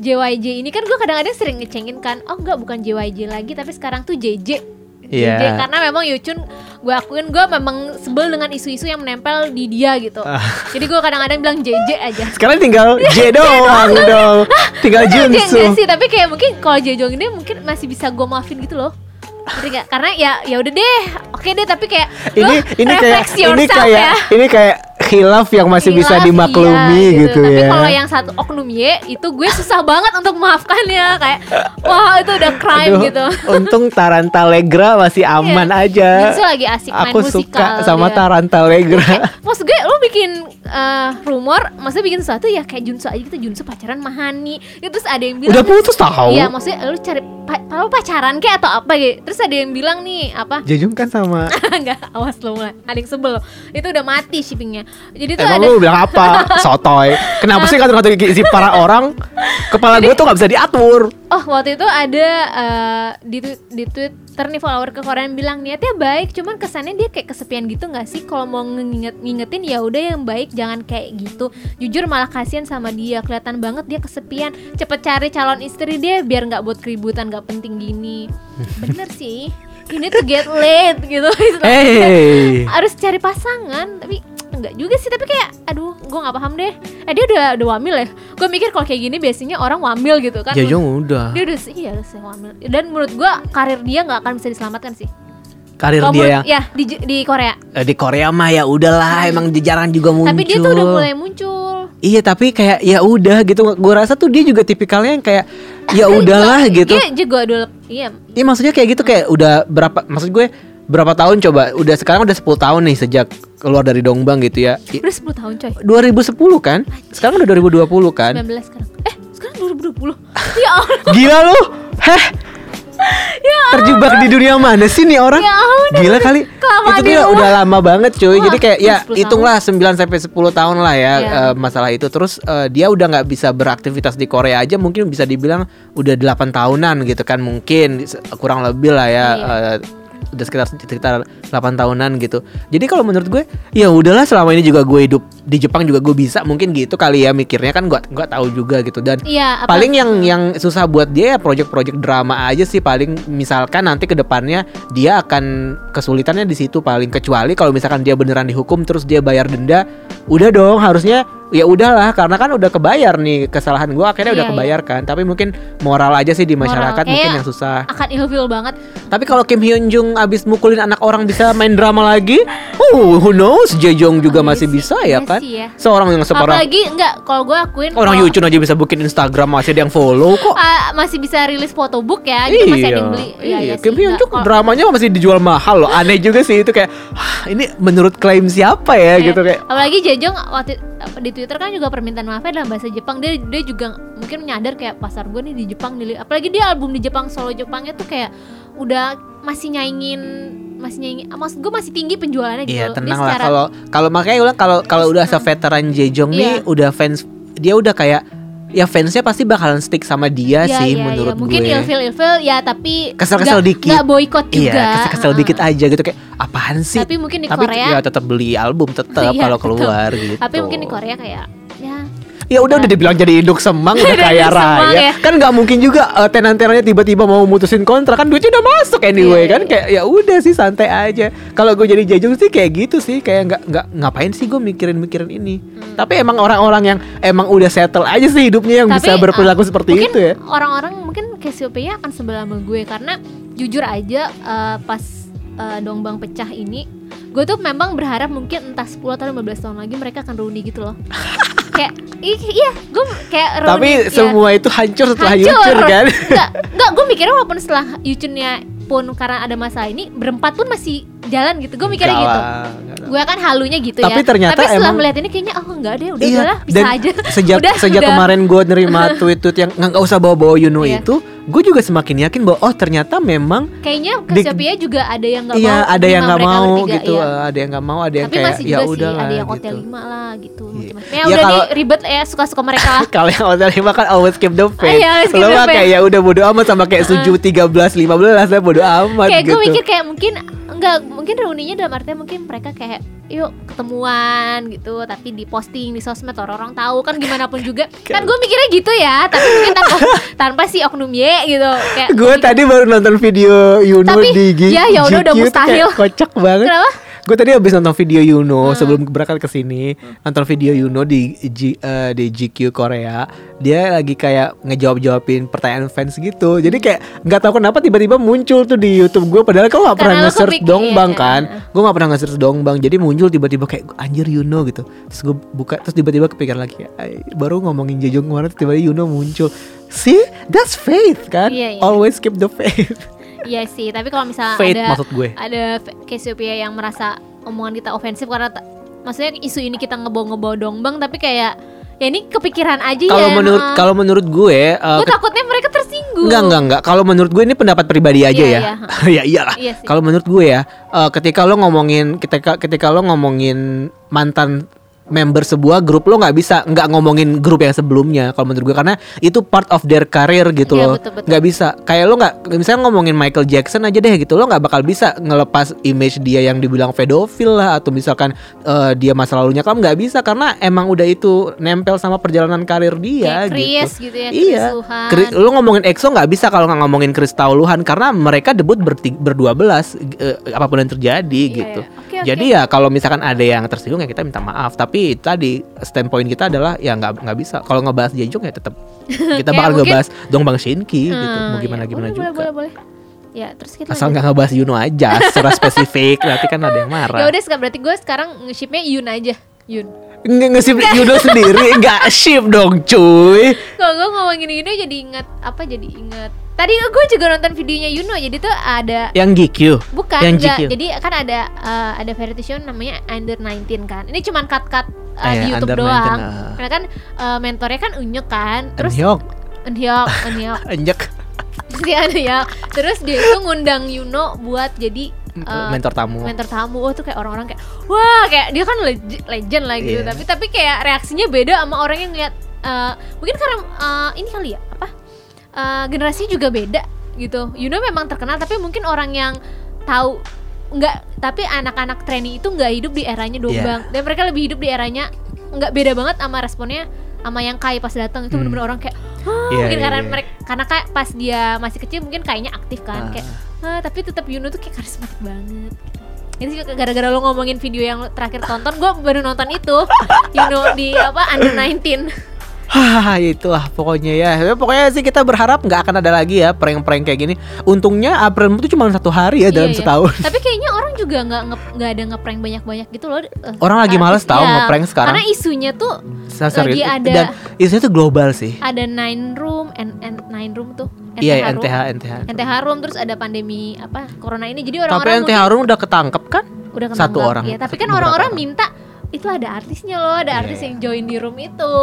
JYJ ini kan gue kadang-kadang sering ngecengin kan, oh enggak bukan JYJ lagi tapi sekarang tuh JJ. Iya. JJ karena memang Yuchun gue akuin gue memang sebel dengan isu-isu yang menempel di dia gitu. Ah. Jadi gue kadang-kadang bilang JJ aja. Sekarang tinggal J doang dong. Tinggal Junsu. sih, tapi kayak mungkin kalau Jejong ini mungkin masih bisa gue maafin gitu loh. Ngerti? Karena ya ya udah deh, oke deh tapi kayak Ini ini kayak ini kayak ya. ini kayak khilaf yang masih bisa Hilaf, dimaklumi iya, gitu, Tapi ya. kalau yang satu oknum Y itu gue susah banget untuk memaafkannya kayak wah itu udah crime Aduh, gitu. Untung Tarantalegra masih aman Iya. aja. Jinsu lagi asik main Aku musikal. suka sama dia. Tarantalegra. Maksud gue lo bikin eh, rumor, maksudnya bikin sesuatu ya kayak Junsu aja gitu, Junsu pacaran sama Hani. Ya, terus ada yang bilang Udah putus tahu. Iya, maksudnya lu cari pa- lo pacaran kayak atau apa gitu. Terus ada yang bilang nih, apa? Jejung kan sama Enggak, awas lo mulai. Ada yang sebel. Itu udah mati shippingnya. Jadi tuh Emang ada lu bilang apa? Sotoy. Kenapa sih kata-kata si para orang kepala gue tuh gak bisa diatur? Oh, waktu itu ada eh, di di Twitter nih follower ke Korean bilang niatnya baik, cuman kesannya dia kayak kesepian gitu nggak sih? Kalau mau nginget ngingetin ya udah yang baik, jangan kayak gitu. Jujur malah kasihan sama dia, kelihatan banget dia kesepian. Cepet cari calon istri dia biar nggak buat keributan nggak penting gini. Bener sih. Need to get laid gitu. Hey. harus cari pasangan tapi enggak juga sih tapi kayak aduh gue nggak paham deh. Eh dia udah udah wamil ya? Gue mikir kalau kayak gini biasanya orang wamil gitu kan. Jejung udah. dia udah iya udah sih wamil. Dan menurut gue karir dia nggak akan bisa diselamatkan sih. Karir Kalau dia menurut- yang ya di di Korea. Eh, di Korea mah ya udahlah emang di jarang juga muncul. tapi dia tuh udah mulai muncul. Iya tapi kayak ya udah gitu. Gue rasa tuh dia juga tipikalnya yang kayak ya udahlah gitu. dia juga dulu iya. Iya maksudnya kayak gitu kayak udah berapa maksud gue berapa tahun coba udah sekarang udah 10 tahun nih sejak keluar dari Dongbang gitu ya. Udah 10 tahun coy 2010 kan? Sekarang udah 2020 kan? 19 sekarang eh sekarang 2020 ya Allah Gila lu. Heh. Terjebak di dunia mana sih nih orang? Ya ampun, Gila kali. Itu di tuh udah lama banget cuy. Wah, Jadi kayak ya 10 tahun. hitunglah 9 sampai 10 tahun lah ya Iya. eh, masalah itu. Terus eh, dia udah nggak bisa beraktivitas di Korea aja mungkin bisa dibilang udah 8 tahunan gitu kan mungkin kurang lebih lah ya. Iya. eh, udah sekitar sekitar 8 tahunan gitu. Jadi kalau menurut gue ya udahlah selama ini juga gue hidup di Jepang juga gue bisa mungkin gitu kali ya mikirnya kan gue nggak tahu juga gitu. Dan apa- paling yang yang susah buat dia ya project-project drama aja sih paling misalkan nanti ke depannya dia akan kesulitannya di situ paling. Kecuali kalau misalkan dia beneran dihukum terus dia bayar denda udah dong harusnya ya udahlah karena kan udah kebayar nih kesalahan gua akhirnya udah Iya, iya. kebayar kan tapi mungkin moral aja sih di Moral. masyarakat mungkin Kayak- yang susah akan ilfeel banget tapi kalau Kim Hyun Jung abis mukulin anak orang bisa main drama lagi who knows Jejong juga Iya masih sih, bisa iya ya kan? sih ya. Seorang yang separah Apalagi enggak kalau gue akuin orang kalau- Yuchun aja bisa bikin Instagram masih ada yang follow kok. Ah, masih bisa rilis photobook ya gitu masih ada yang beli Iya, iya. iya Kim Hyun Kalau- dramanya masih dijual mahal loh. Aneh juga sih itu kayak "Hah, ini menurut klaim siapa ya Iya. gitu kayak. apalagi Jejong waktu apa, di Twitter kan juga permintaan maafnya dalam bahasa Jepang dia dia juga mungkin menyadar kayak pasar gue nih di Jepang nih apalagi dia album di Jepang solo Jepangnya tuh kayak udah masih nyaingin masih nyaingin ah, maksud gue masih tinggi penjualannya gitu Iya loh. Dia tenang lah kalau kalau makanya ulang kalau kalau udah seveteran Jejong nih Iya. udah fans dia udah kayak ya fansnya pasti bakalan stick sama dia Iya, sih iya, menurut iya. mungkin gue. ilfil ilfil ya tapi Kesel-kesel dikit. nggak boykot juga Iya, kesel-kesel Heeh. dikit aja gitu kayak apaan sih? tapi mungkin di Tapi Korea ya tetap beli album tetap Iya, kalau keluar gitu. tapi mungkin di Korea kayak ya Ya udah udah dibilang jadi induk semang udah kaya semang, raya. ya. Kan nggak mungkin juga eh, tenan-tenannya tiba-tiba mau mutusin kontrak kan duitnya udah masuk anyway Iya, kan iya. kayak ya udah sih santai aja. Kalau gue jadi jajung sih kayak gitu sih kayak nggak nggak ngapain sih gue mikirin-mikirin ini. Tapi emang orang-orang yang emang udah settle aja sih hidupnya yang Tapi, bisa berperilaku uh, seperti itu ya. orang-orang mungkin Cassiopeia akan sebelah sama gue karena jujur aja uh, pas uh, Dongbang pecah ini gue tuh memang berharap mungkin entah 10 atau 15 tahun lagi mereka akan reuni gitu loh kayak i- iya gue kayak Tapi ya. semua itu hancur setelah Hancur. Yucur kan. Enggak, enggak gue mikirnya walaupun setelah Yuchunnya pun karena ada masalah ini berempat pun masih jalan gitu gue mikirnya Enggak gitu gue kan halunya gitu Tapi ya ternyata tapi setelah emang- melihat ini kayaknya oh enggak deh udah Iya, bisa dan aja sejak Udah, sejak udah. kemarin gue nerima tweet-tweet yang nggak usah bawa-bawa Yuno Iya. itu, gue juga semakin yakin bahwa oh ternyata memang kayaknya Cassiopeia juga ada yang nggak iya mau ada yang nggak mereka mau bertiga, gitu, eh, ada yang nggak mau, ada yang tapi kayak masih ya udah ada yang gitu. hotel 5 lah gitu macam-macam. ya Ya, udah kalau- nih ribet ya suka-suka mereka lah Kalau yang hotel lima kan always keep the faith. Always keep Lo mah kayak ya udah bodo amat sama kayak suju 13 15 lah bodo amat kayak gitu. gue mikir kayak mungkin enggak mungkin reuninya dalam artinya mungkin mereka kayak yuk ketemuan gitu tapi di posting di sosmed orang-orang tahu kan gimana pun juga kan gue mikirnya gitu ya tapi mungkin tanpa tanpa si oknum Y gitu kayak Gue tadi baru nonton video Yuno Tapi, di G- ya, ya udah, mustahil. Kocak banget. Kenapa? Gue tadi habis nonton video Yuno Hmm. sebelum berangkat ke sini, nonton video Yuno di G, eh, di GQ Korea. Dia lagi kayak ngejawab-jawabin pertanyaan fans gitu. Jadi kayak nggak tahu kenapa tiba-tiba muncul tuh di YouTube gue padahal kan nggak pernah nge-search Dongbang kan. iya. Gue nggak pernah nge-search Dongbang. Jadi muncul tiba-tiba kayak anjir Yuno gitu. Terus gue buka terus tiba-tiba kepikiran lagi "Ay, baru ngomongin Jejong kemarin tiba-tiba Yuno muncul. See, that's faith kan. Iya, iya. Always keep the faith. Iya sih, tapi kalau misalnya Faith ada maksud gue. ada Cassiopeia yang merasa omongan kita ofensif karena maksudnya isu ini kita ngebawa-ngebawa dongbang tapi kayak ya ini kepikiran aja Kalau ya. menurut heeh. kalau menurut gue, uh, gue takutnya mereka tersinggung. Enggak enggak enggak. Kalau menurut gue ini pendapat pribadi aja Iya, ya. iya. ya iyalah. Iya. Kalau menurut gue ya, eh, ketika lo ngomongin ketika ketika lo ngomongin mantan member sebuah grup lo nggak bisa nggak ngomongin grup yang sebelumnya kalau menurut gue karena itu part of their career gitu Iya, loh nggak bisa kayak lo nggak misalnya ngomongin Michael Jackson aja deh gitu lo nggak bakal bisa ngelepas image dia yang dibilang pedofil lah atau misalkan eh, dia masa lalunya kamu nggak bisa karena emang udah itu nempel sama perjalanan karir dia Kayak Chris gitu gitu ya, iya Chris lu ngomongin EXO nggak bisa kalau nggak ngomongin Chris Tauluhan karena mereka debut berti- berdua belas eh, apa pun yang terjadi Iya, gitu. iya. Oke. Jadi ya kalau misalkan ada yang tersinggung ya kita minta maaf. Tapi tadi standpoint kita adalah ya nggak nggak bisa. Kalau ngebahas Jejong ya tetap kita Kayak bakal ngebahas Dong Bang Shinki gitu. Hmm, Mau gimana ya. gimana boleh, juga. Boleh, boleh, boleh. Ya, terus kita Asal nggak ngebahas Yuno aja secara spesifik nanti kan ada yang Ya marah. udah sekarang berarti gue sekarang nge-shipnya Yun aja. Yun. Nge ngesip Yuno sendiri nggak ship dong cuy. Kalau gue ngomongin Yuno jadi inget apa jadi inget. Tadi gue juga nonton videonya Yuno jadi tuh ada Yang GQ. Bukan, Yang enggak. GQ. Jadi kan ada eh, ada variety show namanya Under 19 kan. Ini cuman cut-cut eh, Ah, di ya, YouTube Under 19, doang. ah. Karena kan eh, mentornya kan Unyuk kan. Terus Enhyok, Eunhyuk, Eunhyuk. Enjek Si ya. Terus dia itu ngundang Yuno buat jadi eh, mentor tamu. mentor tamu. Wah tuh kayak orang-orang kayak wah kayak dia kan leg- legend lah gitu. Iya. Tapi tapi kayak reaksinya beda sama orang yang lihat eh, mungkin karena eh, ini kali ya apa? Eh, generasi juga beda gitu. Yuno memang terkenal tapi mungkin orang yang tahu nggak tapi anak-anak trainee itu nggak hidup di eranya. Dombang dan mereka lebih hidup di eranya nggak beda banget sama responnya sama yang Kai pas datang itu Hmm. bener-bener orang kayak "Hah," Iya, mungkin iya, karena iya. mereka karena kayak pas dia masih kecil mungkin kayaknya aktif kan Ah. kayak "Hah, tapi tetap Yuno tuh kayak karismatik banget ini sih gara-gara lo ngomongin video yang terakhir tonton gue baru nonton itu Yuno di apa under 19 Hah itulah pokoknya ya Ya, Pokoknya sih kita berharap nggak akan ada lagi ya prank-prank kayak gini Untungnya April itu cuma satu hari ya dalam Iya, iya. setahun tapi kayaknya orang juga nggak nge- nggak ada ngeprank banyak-banyak gitu loh. eh, Orang lagi males tahu Iya, ngeprank sekarang. Karena isunya tuh Serius. lagi ada- Dan isunya tuh global sih. ada nine room and, and nine room tuh. Iya, room. NTH NTH. NTH room terus ada pandemi apa corona ini jadi Tapi orang-orang NTH Room udah ketangkep kan? udah satu ketangkap. orang. ya tapi kan orang-orang orang. minta itu ada artisnya loh ada Iya, artis yang join di room itu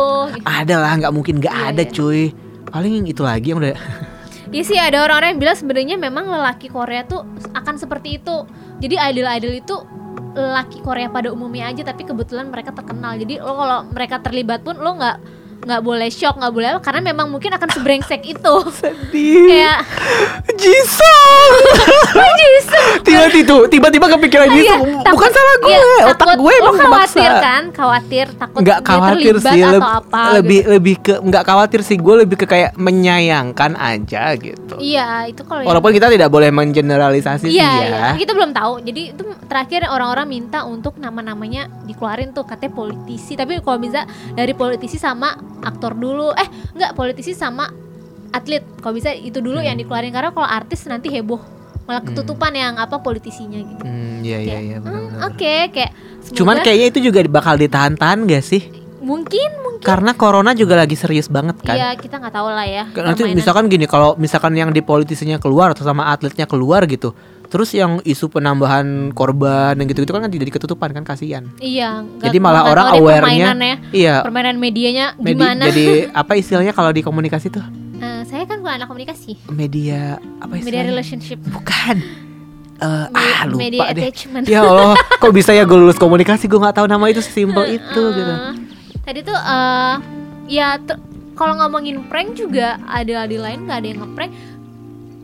Ada lah, nggak mungkin nggak Iya, ada iya. cuy. Paling itu lagi yang udah Iya sih ada orang-orang yang bilang sebenarnya memang lelaki Korea tuh akan seperti itu jadi idol-idol itu lelaki Korea pada umumnya aja tapi kebetulan mereka terkenal jadi lo kalau mereka terlibat pun lo nggak nggak boleh shock nggak boleh apa, karena memang mungkin akan sebrengsek itu sedih. kayak Jisung. Jisung Tiba-tiba tiba-tiba kepikiran Iya, Jisung. takut- Bukan salah gue, iya, otak takut- gue lo emang khawatir maksa. kan khawatir takut nggak khawatir sih atau leb- apa lebih gitu. lebih ke nggak khawatir sih gue lebih ke kayak menyayangkan aja gitu iya itu kalau walaupun kita tidak boleh mengeneralisasi sih Iya, ya iya. Kita belum tahu. Jadi itu terakhir orang-orang minta untuk nama-namanya dikeluarin tuh katanya politisi. Tapi kalau bisa dari politisi sama aktor dulu. Eh, enggak politisi sama atlet. Kalau bisa itu dulu Hmm. yang dikeluarin karena kalau artis nanti heboh. Malah ketutupan yang apa politisinya gitu. Hmm, iya iya iya hmm. Oke, kayak semoga- Cuman kayaknya itu juga bakal ditahan-tahan gak sih? mungkin mungkin Karena corona juga lagi serius banget kan. Iya, kita nggak tahu lah ya. Nanti permainan. misalkan gini, kalau misalkan yang di politisinya keluar atau sama atletnya keluar gitu, terus yang isu penambahan korban dan gitu-gitu kan jadi ketutupan kan kasihan. Iya, Jadi malah orang aware-nya, permainannya, iya, permainan medianya medi- gimana. jadi apa istilahnya kalau di komunikasi tuh Eh, saya kan bukan anak komunikasi, media apa media istilahnya? relationship. Bukan. Eh, Me- ah lupa media deh. attachment. Ya Allah, kok bisa ya gue lulus komunikasi gue nggak tahu nama itu sesimpel itu gitu. Eh, Tadi tuh eh ya kalau ngomongin prank juga ada di lain nggak ada yang ngeprank.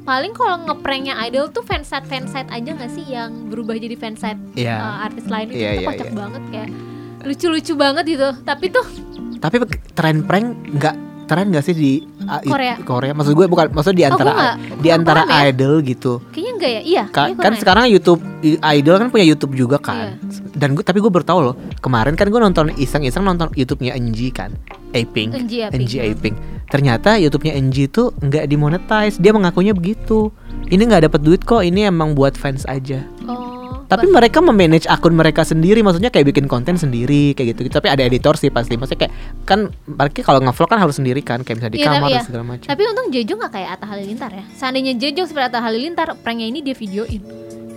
Paling kalau ngepranknya idol tuh fansite fansite aja nggak sih yang berubah jadi fansite Iya. eh, artis lain itu tuh iya, kocak iya. banget kayak lucu-lucu banget gitu. Tapi tuh Tapi tren prank nggak tren nggak sih di ah, Korea. Korea. Maksud gue bukan, maksud di Oh, antara gua nggak- di antara ya. idol gitu. kayaknya enggak ya? Iya. Ka- kan kurang ya. sekarang YouTube idol kan punya YouTube juga kan. Iya. Dan gue tapi gue baru tahu loh. Kemarin kan gue nonton iseng-iseng nonton YouTube-nya Enji kan. Aping. Enji Aping. Aping. Ternyata YouTube-nya Enji tuh nggak dimonetize. Dia mengakunya begitu. Ini nggak dapat duit kok. Ini emang buat fans aja. Oh. Tapi mereka memanage akun mereka sendiri, maksudnya kayak bikin konten sendiri kayak gitu. Tapi ada editor sih pasti. Maksudnya kayak kan mereka kalau ngevlog kan harus sendiri kan, kayak bisa di Iya, kamar tapi dan ya. segala macam. Tapi untung Jejo gak kayak Atta Halilintar ya. Seandainya Jejo seperti Atta Halilintar, pranknya ini dia videoin.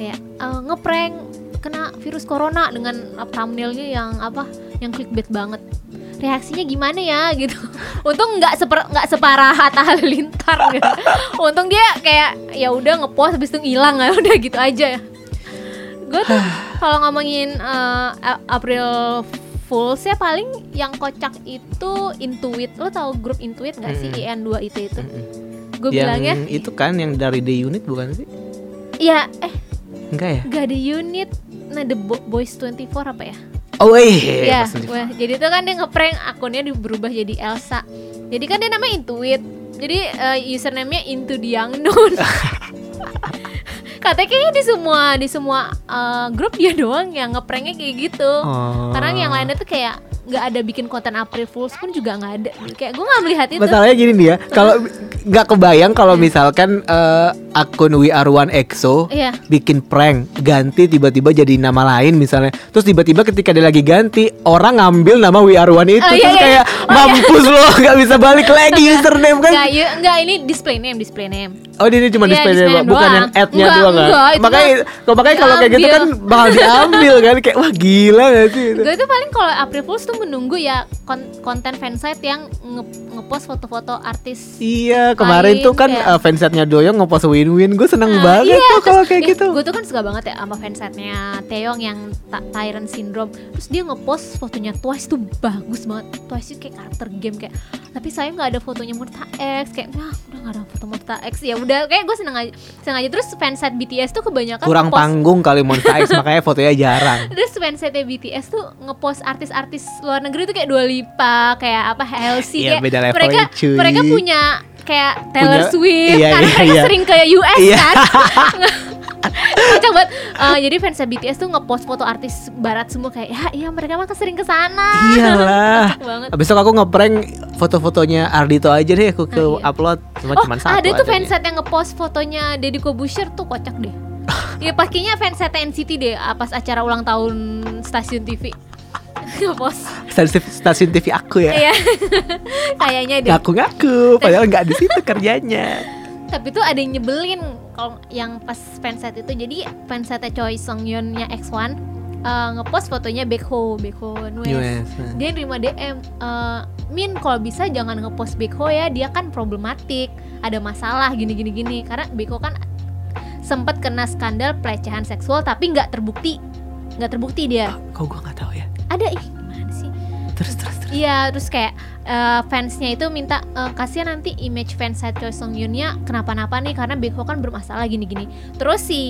Kayak eh, ngeprank kena virus corona dengan uh, thumbnailnya yang apa? Yang clickbait banget. Reaksinya gimana ya gitu. Untung nggak seper nggak separah Atta Halilintar gitu. Untung dia kayak ya udah ngepost habis itu ngilang ya udah gitu aja ya. Gue tuh kalau ngomongin A- April Fools ya paling yang kocak itu Intuit. Lo tau grup Intuit gak sih? Mm-mm. IN2 itu itu. Gue yang bilangnya itu kan yang dari The Unit bukan sih? ya eh Enggak ya? gak ada unit nah The Bo- Boys 24 apa ya? Oh iya, ya, wah, jadi itu kan dia ngeprank akunnya di- berubah jadi Elsa. Jadi kan dia namanya Intuit. Jadi eh, username-nya Into the Unknown. Katanya kayaknya di semua di semua eh, grup dia doang yang ngepranknya kayak gitu. Oh. Karena yang lainnya tuh kayak nggak ada bikin konten April Fools pun juga nggak ada. Kayak gue nggak melihat itu. Masalahnya gini nih ya, kalau nggak kebayang kalau misalkan eh, akun We Are One EXO Iya. bikin prank ganti tiba-tiba jadi nama lain misalnya, terus tiba-tiba ketika dia lagi ganti orang ngambil nama We Are One itu, Oh, iya, terus iya. kayak Oh, iya. mampus loh, nggak bisa balik lagi username kan? Nggak, nggak ini display name, display name. Oh ini cuma Iya, display display doang, bukan doang. yang ad-nya doang kan? enggak, Makanya, kalau makanya kalau kayak gitu kan bakal diambil kan, kayak wah gila gak sih? itu? Gue tuh paling kalau April Fools tuh menunggu ya kon- konten fansite yang nge- ngepost foto-foto artis. Iya kemarin Lain, tuh kan kayak- uh, fansetnya Doyong ngepost win-win Gue seneng Nah, banget iya, tuh kalau kayak dia- gitu Gue tuh kan suka banget ya sama fansite-nya Taeyong yang Tyrant Syndrome. Terus dia ngepost fotonya Twice tuh bagus banget. Twice itu kayak karakter game kayak. Tapi saya nggak ada fotonya Murta X kayak nah udah nggak ada foto Murta X ya udah kayak gue seneng aja seneng aja terus fansite BTS tuh kebanyakan Kurang ngepost- panggung kali Monsta X Makanya fotonya jarang Terus fansite BTS tuh ngepost artis-artis luar negeri tuh kayak Dua Lipa, kayak apa Halsey kayak beda level mereka ya, cuy. mereka punya kayak Taylor Punya- Swift iya, karena iya, mereka iya. sering ke US Iya. kan. Kocak banget. Eh, jadi fans BTS tuh ngepost foto artis barat semua kayak ya iya mereka mah sering ke sana. Iyalah banget. Abis itu aku ngeprank foto-fotonya Ardito aja deh Aku ke Oh, iya. upload Cuma Oh, cuman satu ada tuh fansite yang ngepost fotonya Deddy Kobusher tuh kocak deh. ya pastinya fansnya NCT deh ah, pas acara ulang tahun stasiun TV ngepost stasiun, stasiun TV aku ya. Iya Kayaknya deh Ngaku-ngaku, padahal nggak di situ kerjanya. Tapi tuh ada yang nyebelin Kalau yang pas fanset itu Jadi fansetnya Choi Sung Yeon nya X1 eh, Ngepost fotonya Baekho Baekho Nues. Dia nerima DM eh, Min kalau bisa jangan ngepost Baekho ya Dia kan problematik Ada masalah gini-gini gini Karena Baekho kan sempet kena skandal pelecehan seksual Tapi nggak terbukti nggak terbukti dia Kok gua nggak tahu ya. Ada ih Terus terus terus. Iya, terus kayak eh, fansnya itu minta eh, kasihan nanti image fans saya Choi Sung Yoon-nya kenapa-napa nih karena Baekho kan bermasalah gini-gini. Terus si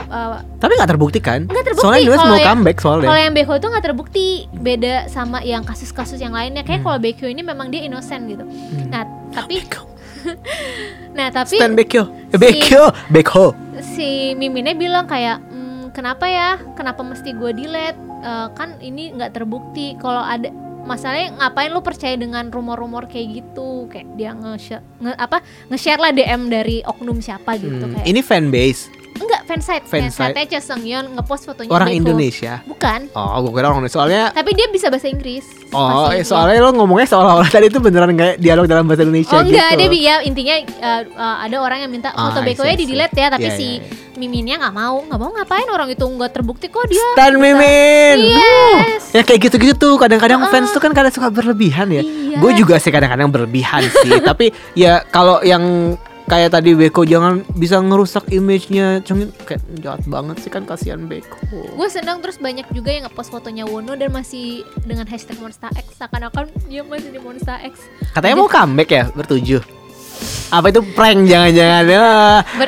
eh, Tapi nggak terbukti kan? nggak terbukti Soalnya US mau yang- comeback soalnya. Kalau yang Baekho itu nggak terbukti beda sama yang kasus-kasus yang lainnya. Kayak Hmm. kalau Baekho ini memang dia innocent gitu. Hmm. Nah, tapi Baekho. nah tapi Stan Baekho. Eh, si-. Baekho. si Miminnya bilang kayak "Hmm, kenapa ya kenapa mesti gue delete Eh, kan ini nggak terbukti. Kalau ada masalahnya ngapain lu percaya dengan rumor-rumor kayak gitu? Kayak dia nge, nge apa? nge-share lah DM dari oknum siapa gitu Hmm, kayak Ini fan base enggak fansite Fansite. fansite Cha Seung Yeon ngepost fotonya orang Baekho. Indonesia. bukan Oh, gua kira orang Indonesia. Soalnya tapi dia bisa bahasa Inggris Oh, Pasti. eh, soalnya lo ngomongnya seolah-olah tadi itu beneran kayak dialog dalam bahasa Indonesia Oh enggak, gitu. dia ya intinya uh, uh, ada orang yang minta Ah, foto I Beko ya I di delete ya, tapi Iya, si iya, iya. Miminnya nggak mau, nggak mau ngapain orang itu nggak terbukti kok dia. Stan bisa- Mimin. Yes. Uh, ya kayak gitu-gitu tuh. Kadang-kadang Ah. fans tuh kan kadang suka berlebihan ya. Iya. Gue juga sih kadang-kadang berlebihan sih. Tapi ya kalau yang kayak tadi Beko jangan bisa ngerusak image-nya. Cengin kayak jahat banget sih kan kasihan Beko. Gue senang terus banyak juga yang ngepost fotonya Wono dan masih dengan hashtag Monster X seakan-akan dia masih di Monster X. Katanya mau comeback ya bertujuh. Apa itu prank jangan-jangan ya?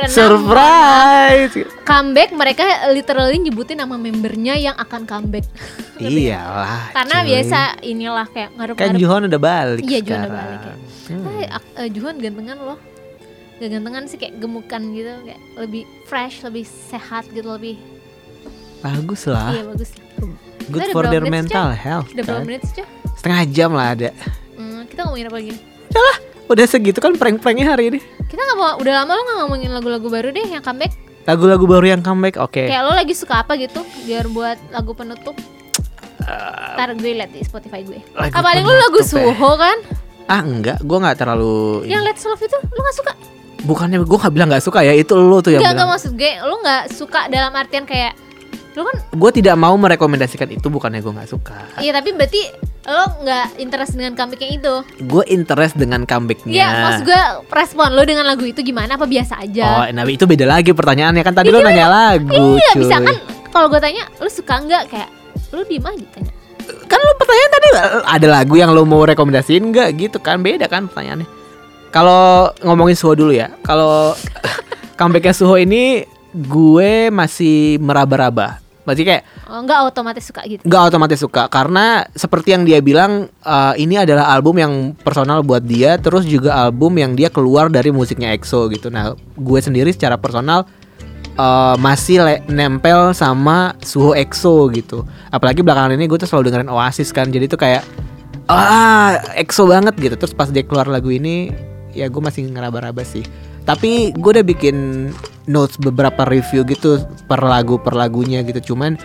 Surprise. Comeback mereka literally nyebutin nama membernya yang akan comeback. Iyalah. Karena cuy. biasa inilah kayak Kan ngaruh-ngaruh. Juhon udah balik Iya, Juhon udah balik ya. Hmm. Eh, ak- eh, Juhan gantengan loh. Gantengan sih kayak gemukan gitu, kayak lebih fresh, lebih sehat gitu, lebih Bagus lah. iya bagus. Good udah for their mental health. Udah berapa menit sih, Cah? Setengah jam lah ada. Hmm, kita ngomongin apa lagi? Udah segitu kan prank-pranknya hari ini. Kita nggak mau, udah lama lo nggak ngomongin lagu-lagu baru deh yang comeback. Lagu-lagu baru yang comeback, oke. Kayak lo lagi suka apa gitu, biar buat lagu penutup. Ntar gue liat di Spotify gue. lagu Ah, paling lo lagu ya. Suho kan? Ah enggak, gue nggak terlalu. Yang Let's Love itu lo nggak suka? Bukannya gue nggak bilang nggak suka ya, itu lo tuh yang enggak bilang. maksud gue, lo nggak suka dalam artian kayak lo kan Gue tidak mau merekomendasikan itu, bukannya gue nggak suka. Iya tapi berarti lo nggak interest dengan comeback yang itu Gue interest dengan comebacknya. Iya maksud gue respon lo dengan lagu itu gimana apa biasa Oh, aja nah itu beda lagi pertanyaannya kan tadi lo nanya lagu, Iya cuy. bisa kan kalau gue tanya lo suka nggak kayak lo diem aja tanya kan lo pertanyaan tadi ada lagu yang lo mau rekomendasiin nggak gitu kan beda kan pertanyaannya kalau ngomongin Suho dulu ya. Kalau comebacknya Suho ini gue masih meraba-raba. Masih kayak oh, nggak otomatis suka gitu? Nggak otomatis suka. Karena seperti yang dia bilang eh, ini adalah album yang personal buat dia terus juga album yang dia keluar dari musiknya EXO gitu. Nah gue sendiri secara personal eh, masih le- nempel sama Suho EXO gitu. Apalagi belakangan ini gue tuh selalu dengerin Oasis kan. Jadi tuh kayak ah EXO banget gitu. Terus pas dia keluar lagu ini ya gue masih ngeraba-raba sih. Tapi gue udah bikin notes beberapa review gitu per lagu per lagunya gitu. Cuman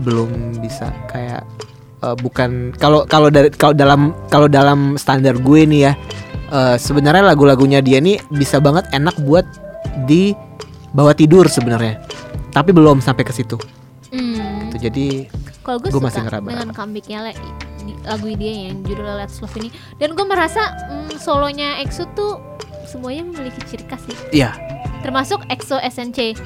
belum bisa kayak eh, bukan kalau kalau dari kalau dalam kalau dalam standar gue nih ya eh, sebenarnya lagu-lagunya dia nih bisa banget enak buat di bawa tidur sebenarnya. Tapi belum sampai ke situ. Hmm. Gitu. jadi kalau gue suka masih ngeraba-raba. dengan comebacknya le- lagu dia yang judulnya Let's Love ini dan gue merasa mm, solonya EXO tuh semuanya memiliki ciri khas sih ya termasuk EXO SNC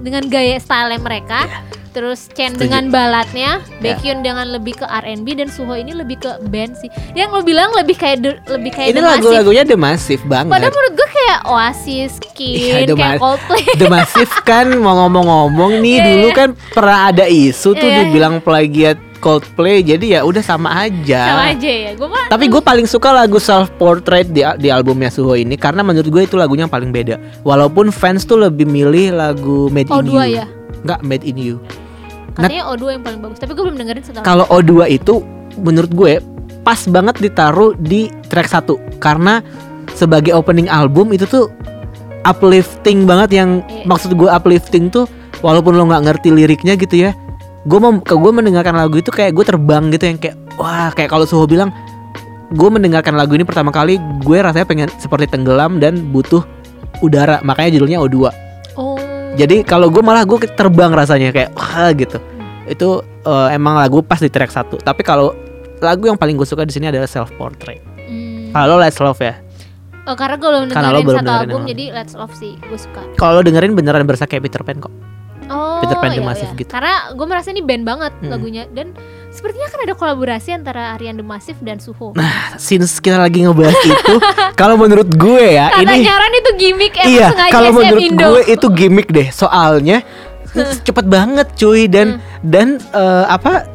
dengan gaya style mereka terus Chen Setuju. dengan baladnya Ya. Baekhyun dengan lebih ke R&B dan Suho ini lebih ke band sih yang lo bilang lebih kayak The- lebih kayak ini lagu-lagunya The Massive banget padahal menurut gue kayak Oasis, Skin, Iya, The kayak Coldplay The Massive kan mau ngomong-ngomong nih Iya, dulu iya. kan pernah ada isu tuh Iya. dibilang plagiat Coldplay jadi ya udah sama aja sama aja ya gue mah Tapi gue paling suka lagu Self Portrait di, di albumnya Suho ini karena menurut gue itu lagunya yang paling beda. Walaupun fans tuh lebih milih lagu Made in O2 You. ya? Nggak Made in You. katanya O2 yang paling bagus tapi gue belum dengerin setelah Kalau O2 itu menurut gue pas banget ditaruh di track 1 karena sebagai opening album itu tuh uplifting banget yang Iya. maksud gue uplifting tuh walaupun lo nggak ngerti liriknya gitu ya gue mau ke gue mendengarkan lagu itu kayak gue terbang gitu yang kayak wah kayak kalau Suho bilang gue mendengarkan lagu ini pertama kali gue rasanya pengen seperti tenggelam dan butuh udara. Makanya judulnya O2 Oh. jadi kalau gue malah gue terbang rasanya kayak wah gitu. Itu eh, emang lagu pas di track satu. Tapi kalau lagu yang paling gue suka di sini adalah self portrait Hmm. kalau Let's Love ya. Oh, karena gue belum Karena lo dengerin belum satu dengerin album jadi Let's Love sih gue suka. kalau lo dengerin beneran berasa kayak Peter Pan kok Peter Pan The iya, Massive iya. gitu. Karena gue merasa ini band banget Mm-mm. lagunya dan sepertinya kan ada kolaborasi antara Aryan The Massive dan Suho. Nah, since kita lagi ngebahas itu, kalau menurut gue ya Kata ini nyaran itu gimmick emang iya, sengaja kalau menurut Indo. gue itu gimmick deh. Soalnya cepet banget cuy dan Hmm. dan eh, apa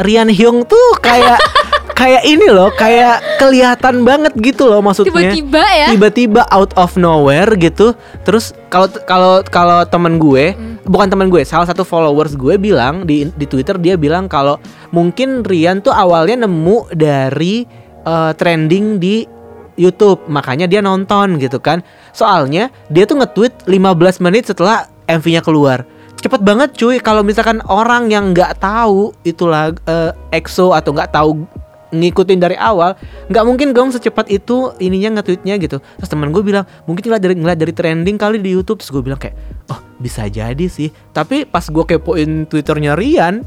Rian Hyung tuh kayak kayak ini loh, kayak kelihatan banget gitu loh maksudnya. tiba-tiba ya. tiba-tiba out of nowhere gitu terus kalau kalau kalau temen gue Hmm. bukan temen gue salah satu followers gue bilang di di Twitter dia bilang kalau mungkin Rian tuh awalnya nemu dari eh, trending di YouTube makanya dia nonton gitu kan soalnya dia tuh nge-tweet 15 menit setelah MV-nya keluar cepet banget cuy kalau misalkan orang yang nggak tahu itulah eh, EXO atau nggak tahu ngikutin dari awal nggak mungkin dong secepat itu ininya nge-tweetnya gitu. Terus teman gue bilang mungkin ngeliat dari ngeliat dari trending kali di YouTube. Terus gue bilang kayak oh bisa jadi sih. Tapi pas gue kepoin twitternya Rian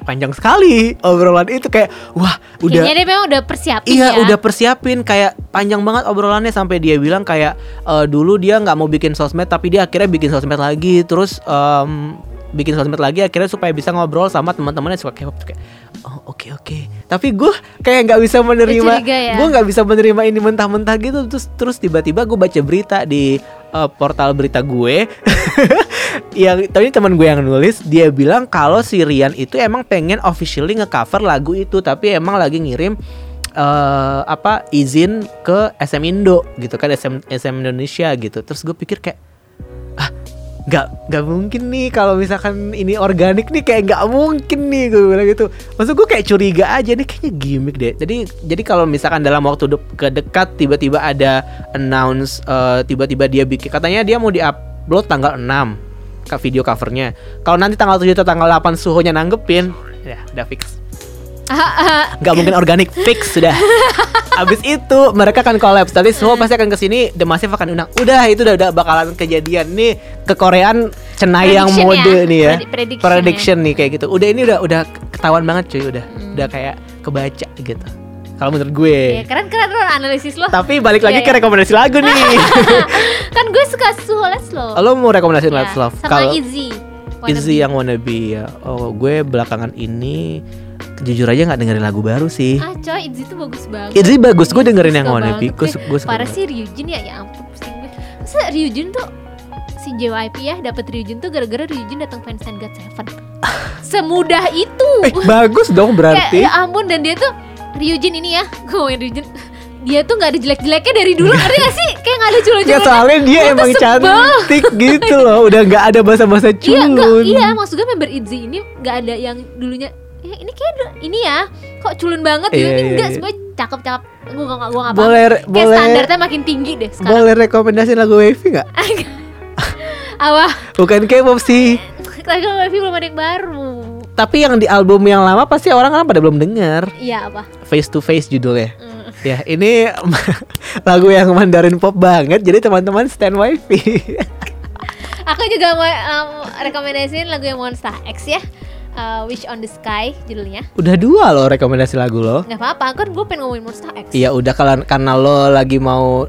panjang sekali obrolan itu kayak wah udah Kayaknya dia memang udah persiapin Iya ya. udah persiapin. Kayak panjang banget obrolannya sampai dia bilang kayak eh, dulu dia nggak mau bikin sosmed tapi dia akhirnya bikin sosmed lagi. Terus em, bikin sosmed lagi akhirnya supaya bisa ngobrol sama teman-temannya suka K-pop kayak oh oke oke tapi gue kayak nggak bisa menerima ya? gue nggak bisa menerima ini mentah-mentah gitu terus terus tiba-tiba gue baca berita di eh, portal berita gue yang tadi teman gue yang nulis dia bilang kalau si Rian itu emang pengen officially ngecover lagu itu tapi emang lagi ngirim eh apa izin ke SM Indo gitu kan SM SM Indonesia gitu terus gue pikir kayak nggak nggak mungkin nih kalau misalkan ini organik nih kayak nggak mungkin nih gue bilang gitu. Maksud gue kayak curiga aja nih kayaknya gimmick deh. Jadi jadi kalau misalkan dalam waktu de- kedekat tiba-tiba ada announce eh, tiba-tiba dia bikin katanya dia mau diupload tanggal 6 ke video covernya. Kalau nanti tanggal 7 atau tanggal 8 suhunya nanggepin ya udah fix nggak mungkin organik fix sudah Abis itu mereka akan collapse Tadi semua pasti akan ke sini The Massive akan undang Udah itu udah, udah bakalan kejadian nih Ke Koreaan Cenayang Prediction mode ya. nih ya Predi- prediction Prediction nih kayak gitu Udah ini udah udah ketahuan banget cuy Udah Hmm. udah kayak kebaca gitu Kalau menurut gue Ya, keren-keren lo analisis lo. Tapi balik lagi Iya, ke iya. rekomendasi lagu nih kan gue suka Suho Let's Love. Lo mau rekomendasi Let's Ya, Love Sama Kalau Izzy. Izzy yang wanna be ya Oh gue belakangan ini Jujur aja nggak dengerin lagu baru sih. Ah coy Izzy tuh bagus banget. Izzy bagus Gue Iya, dengerin yang be banget. Gue Parah sih Ryujin ya Ya ampun pusing gue. Masa Ryujin tuh Si JYP ya dapet Ryujin tuh gara-gara Ryujin datang fans and God Seven. Semudah itu. Eh, bagus dong berarti. ya ampun dan dia tuh Ryujin ini ya Gue ngomongin Ryujin. Dia tuh gak ada jelek-jeleknya dari dulu Ngerti gak sih? Kayak gak ada Ya culun-culunnya soalnya dia tuh emang cantik gitu loh Udah nggak ada bahasa-bahasa Iya, culun. iya maksud gue member ITZY ini nggak ada yang dulunya ya, ini kayak ini ya kok culun banget gitu Iya, ini iya, enggak iya. semua cakep-cakep. Gue gak gue gak Boleh kayak boleh standarnya makin tinggi deh sekarang. Boleh rekomendasi lagu Wavy nggak? apa? Bukan K-pop sih. Lagi Wavy belum ada yang baru. Tapi yang di album yang lama pasti orang kan pada belum denger. Iya apa? Face to Face judulnya. Mm. Ya ini lagu yang Mandarin pop banget Jadi teman-teman stand Wavy. Aku juga mau um, rekomendasiin lagu yang Monster X ya Uh, Wish on the Sky judulnya. Udah dua loh rekomendasi lagu lo. Nggak apa-apa kan gue pengen ngomongin Monster X. Iya udah kalau karena lo lagi mau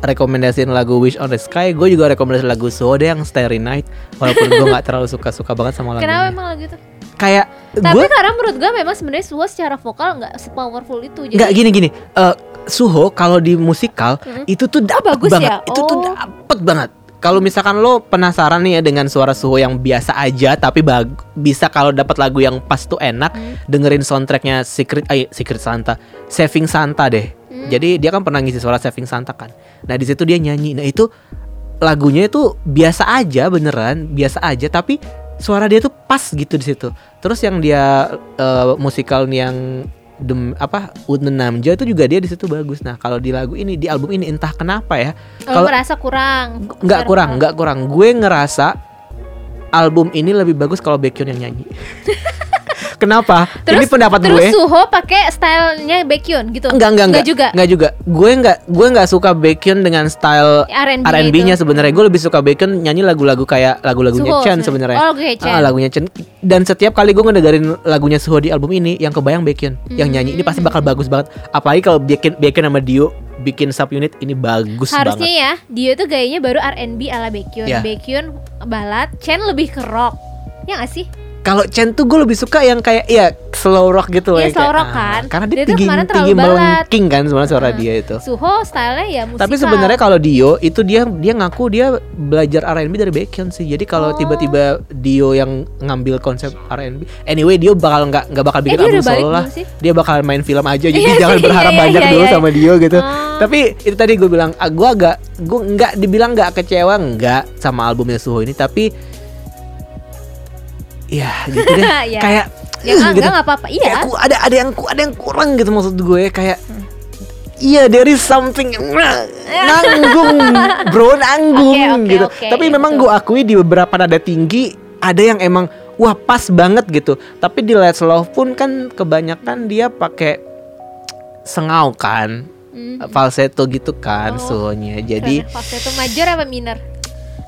rekomendasiin lagu Wish on the Sky Gue juga rekomendasi lagu Soda yang Starry Night. Walaupun gue gak terlalu suka-suka banget sama lagunya. Kenapa emang lagu itu? Kayak tapi gue karena menurut gue memang sebenarnya Suho secara vokal nggak sepowerful itu jadi nggak gini gini. Eh, Suho kalau di musikal Mm-mm. itu tuh dapet bagus banget. ya? itu tuh Oh. dapet banget kalau misalkan lo penasaran nih ya dengan suara Suho yang biasa aja tapi bag- bisa kalau dapat lagu yang pas tuh enak Hmm. dengerin soundtracknya Secret eh, Secret Santa Saving Santa deh Hmm. jadi dia kan pernah ngisi suara Saving Santa kan nah di situ dia nyanyi nah itu lagunya itu biasa aja beneran biasa aja tapi suara dia tuh pas gitu di situ terus yang dia eh, musikal yang Dem, apa Udne Namja itu juga dia di situ bagus. Nah kalau di lagu ini di album ini entah kenapa ya Kalau kalau merasa kurang. nggak kurang nggak kurang gue ngerasa album ini lebih bagus kalau Baekhyun yang nyanyi. Kenapa? Terus, ini pendapat terus gue. Suho pakai stylenya Baekhyun gitu. Enggak enggak enggak. juga. Enggak juga. Gue enggak gue enggak suka Baekhyun dengan style R&B R&B-nya sebenarnya. Gue lebih suka Baekhyun nyanyi lagu-lagu kayak lagu-lagunya Chen sebenarnya. Oh, lagunya Chen. Ah, lagunya Chen. Dan setiap kali gue ngedengerin lagunya Suho di album ini yang kebayang Baekhyun yang nyanyi ini pasti bakal Hmm. bagus banget. Apalagi kalau Baekhyun Baekhyun sama Dio bikin subunit ini bagus Harusnya banget. ya, dia tuh gayanya baru R&B ala Baekhyun. Ya. Baekhyun balad, Chen lebih ke rock. Ya gak sih? Kalau Chen tuh gue lebih suka yang kayak ya slow rock gitu Iya, slow kayak, rock ah, kan. Karena dia, tinggi tinggi melengking kan sebenarnya suara Nah, dia itu. Suho stylenya ya musikal. Tapi sebenarnya kalau Dio itu dia dia ngaku dia belajar R&B dari Baekhyun sih. Jadi kalau Oh. tiba-tiba Dio yang ngambil konsep R&B, anyway Dio bakal nggak nggak bakal bikin Eh, dia album solo lah. Dia bakal main film aja. Jadi Iya jangan sih, berharap iya, iya, banyak iya, dulu iya. sama Dio gitu. Oh. Tapi itu tadi gue bilang, ah, gue agak gue nggak dibilang nggak kecewa nggak sama albumnya Suho ini, tapi ya gitu deh. Ya. Kayak ya enggak, gitu. nggak apa-apa. Iya. Kayak ku- ada ada yang ku- ada yang kurang gitu maksud gue kayak Iya, there is something nanggung, bro, nanggung Oke, oke, gitu. oke, Tapi memang itu. gue akui di beberapa nada tinggi ada yang emang wah pas banget gitu. Tapi di Let's Love pun kan kebanyakan dia pakai sengau kan, Hmm. falsetto gitu kan, Oh. suhunya. Jadi itu major apa minor?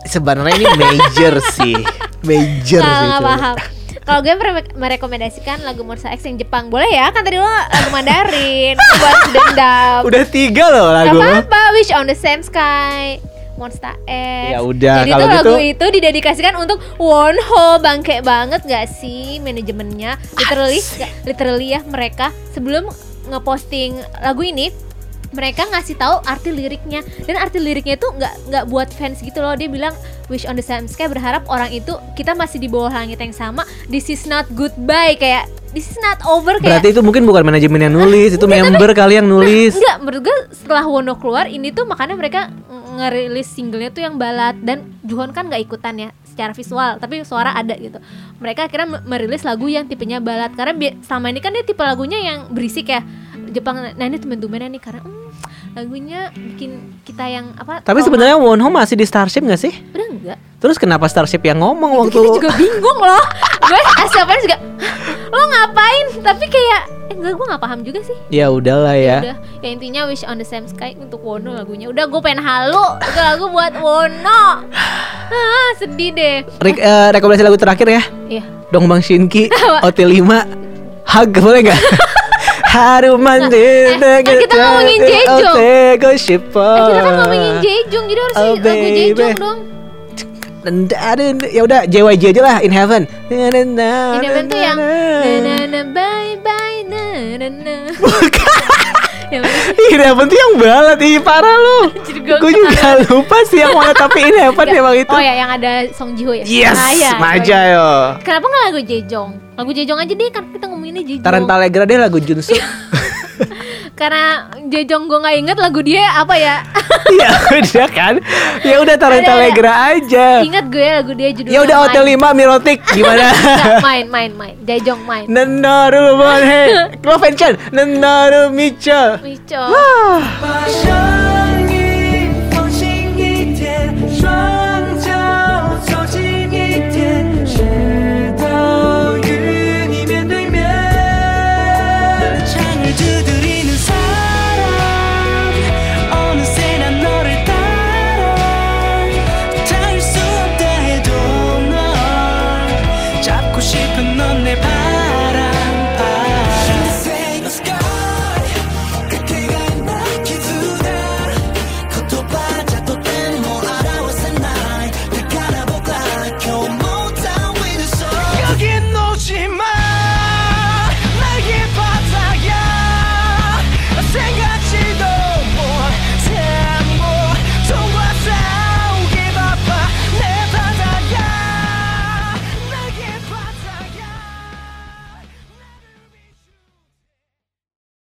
Sebenarnya ini major sih, major Nggak, sih. itu. paham. Kalau gue mere- merekomendasikan lagu Monster X yang Jepang Boleh ya, kan tadi lo lagu Mandarin Buat dendam Udah tiga loh Gak lagu. lo. apa-apa, Wish on the Same Sky Monster X Ya udah, Jadi kalau tuh lagu gitu- itu didedikasikan untuk Wonho Bangke banget gak sih manajemennya Literally, literally ya mereka Sebelum ngeposting lagu ini mereka ngasih tahu arti liriknya. Dan arti liriknya itu nggak nggak buat fans gitu loh. Dia bilang wish on the same sky berharap orang itu kita masih di bawah langit yang sama. This is not goodbye. Kayak this is not over. Kayak Berarti itu mungkin bukan manajemen yang nulis, itu member kali yang nulis. Enggak, menurut gue setelah Wono keluar ini tuh makanya mereka ng- ngerilis singlenya tuh yang balad. Dan Juhon kan nggak ikutan ya secara visual tapi suara ada gitu. Mereka akhirnya me- merilis lagu yang tipenya balad. Karena selama ini kan dia tipe lagunya yang berisik ya. Jepang nah ini temen-temennya nih karena hmm, lagunya bikin kita yang apa Tapi sebenarnya Wonho masih di Starship gak sih? udah enggak Terus kenapa Starship yang ngomong waktu kita juga bingung loh. Gue asiapan juga "Hah, lo ngapain? Tapi kayak eh enggak gue nggak paham juga sih. Ya udahlah ya. udah ya intinya wish on the same sky untuk Wono lagunya. Udah gue pengen halu. Itu lagu buat Wono ah sedih deh. Re- eh, rekomendasi lagu terakhir ya. iya. Dong Bang Shinki, OT5, Hug boleh nggak? Haruman eh, kan kita ngomongin Jejong. Eh, kita kan ngomongin Jejong jadi harus Oh, lagu. Jejong dong Ya udah JYJ aja lah In Heaven. In event tuh yang na na na bye bye na na na Yang In Heaven tuh yang balad Ih parah lu. Gue juga lupa sih yang mana Tapi In Heaven Nggak. emang itu. Oh ya yang ada Song Ji Ho ya? Yes Nah, ya, Maja yo. Kenapa nggak lagu Jejong? Lagu Jejong aja deh kan kita ngomonginnya Jejong. Tarantalegra deh lagu Junsu karena Jejong gue nggak inget lagu dia apa ya? Ya udah kan? Ya udah Tarantalegra aja. Ingat gue lagu dia judulnya Ya udah. Hotel 5 Mirotic Gimana? Nggak, main main main. Jejong main. Nenaru Monhe Lo fanchan Nenaru Micha. Mico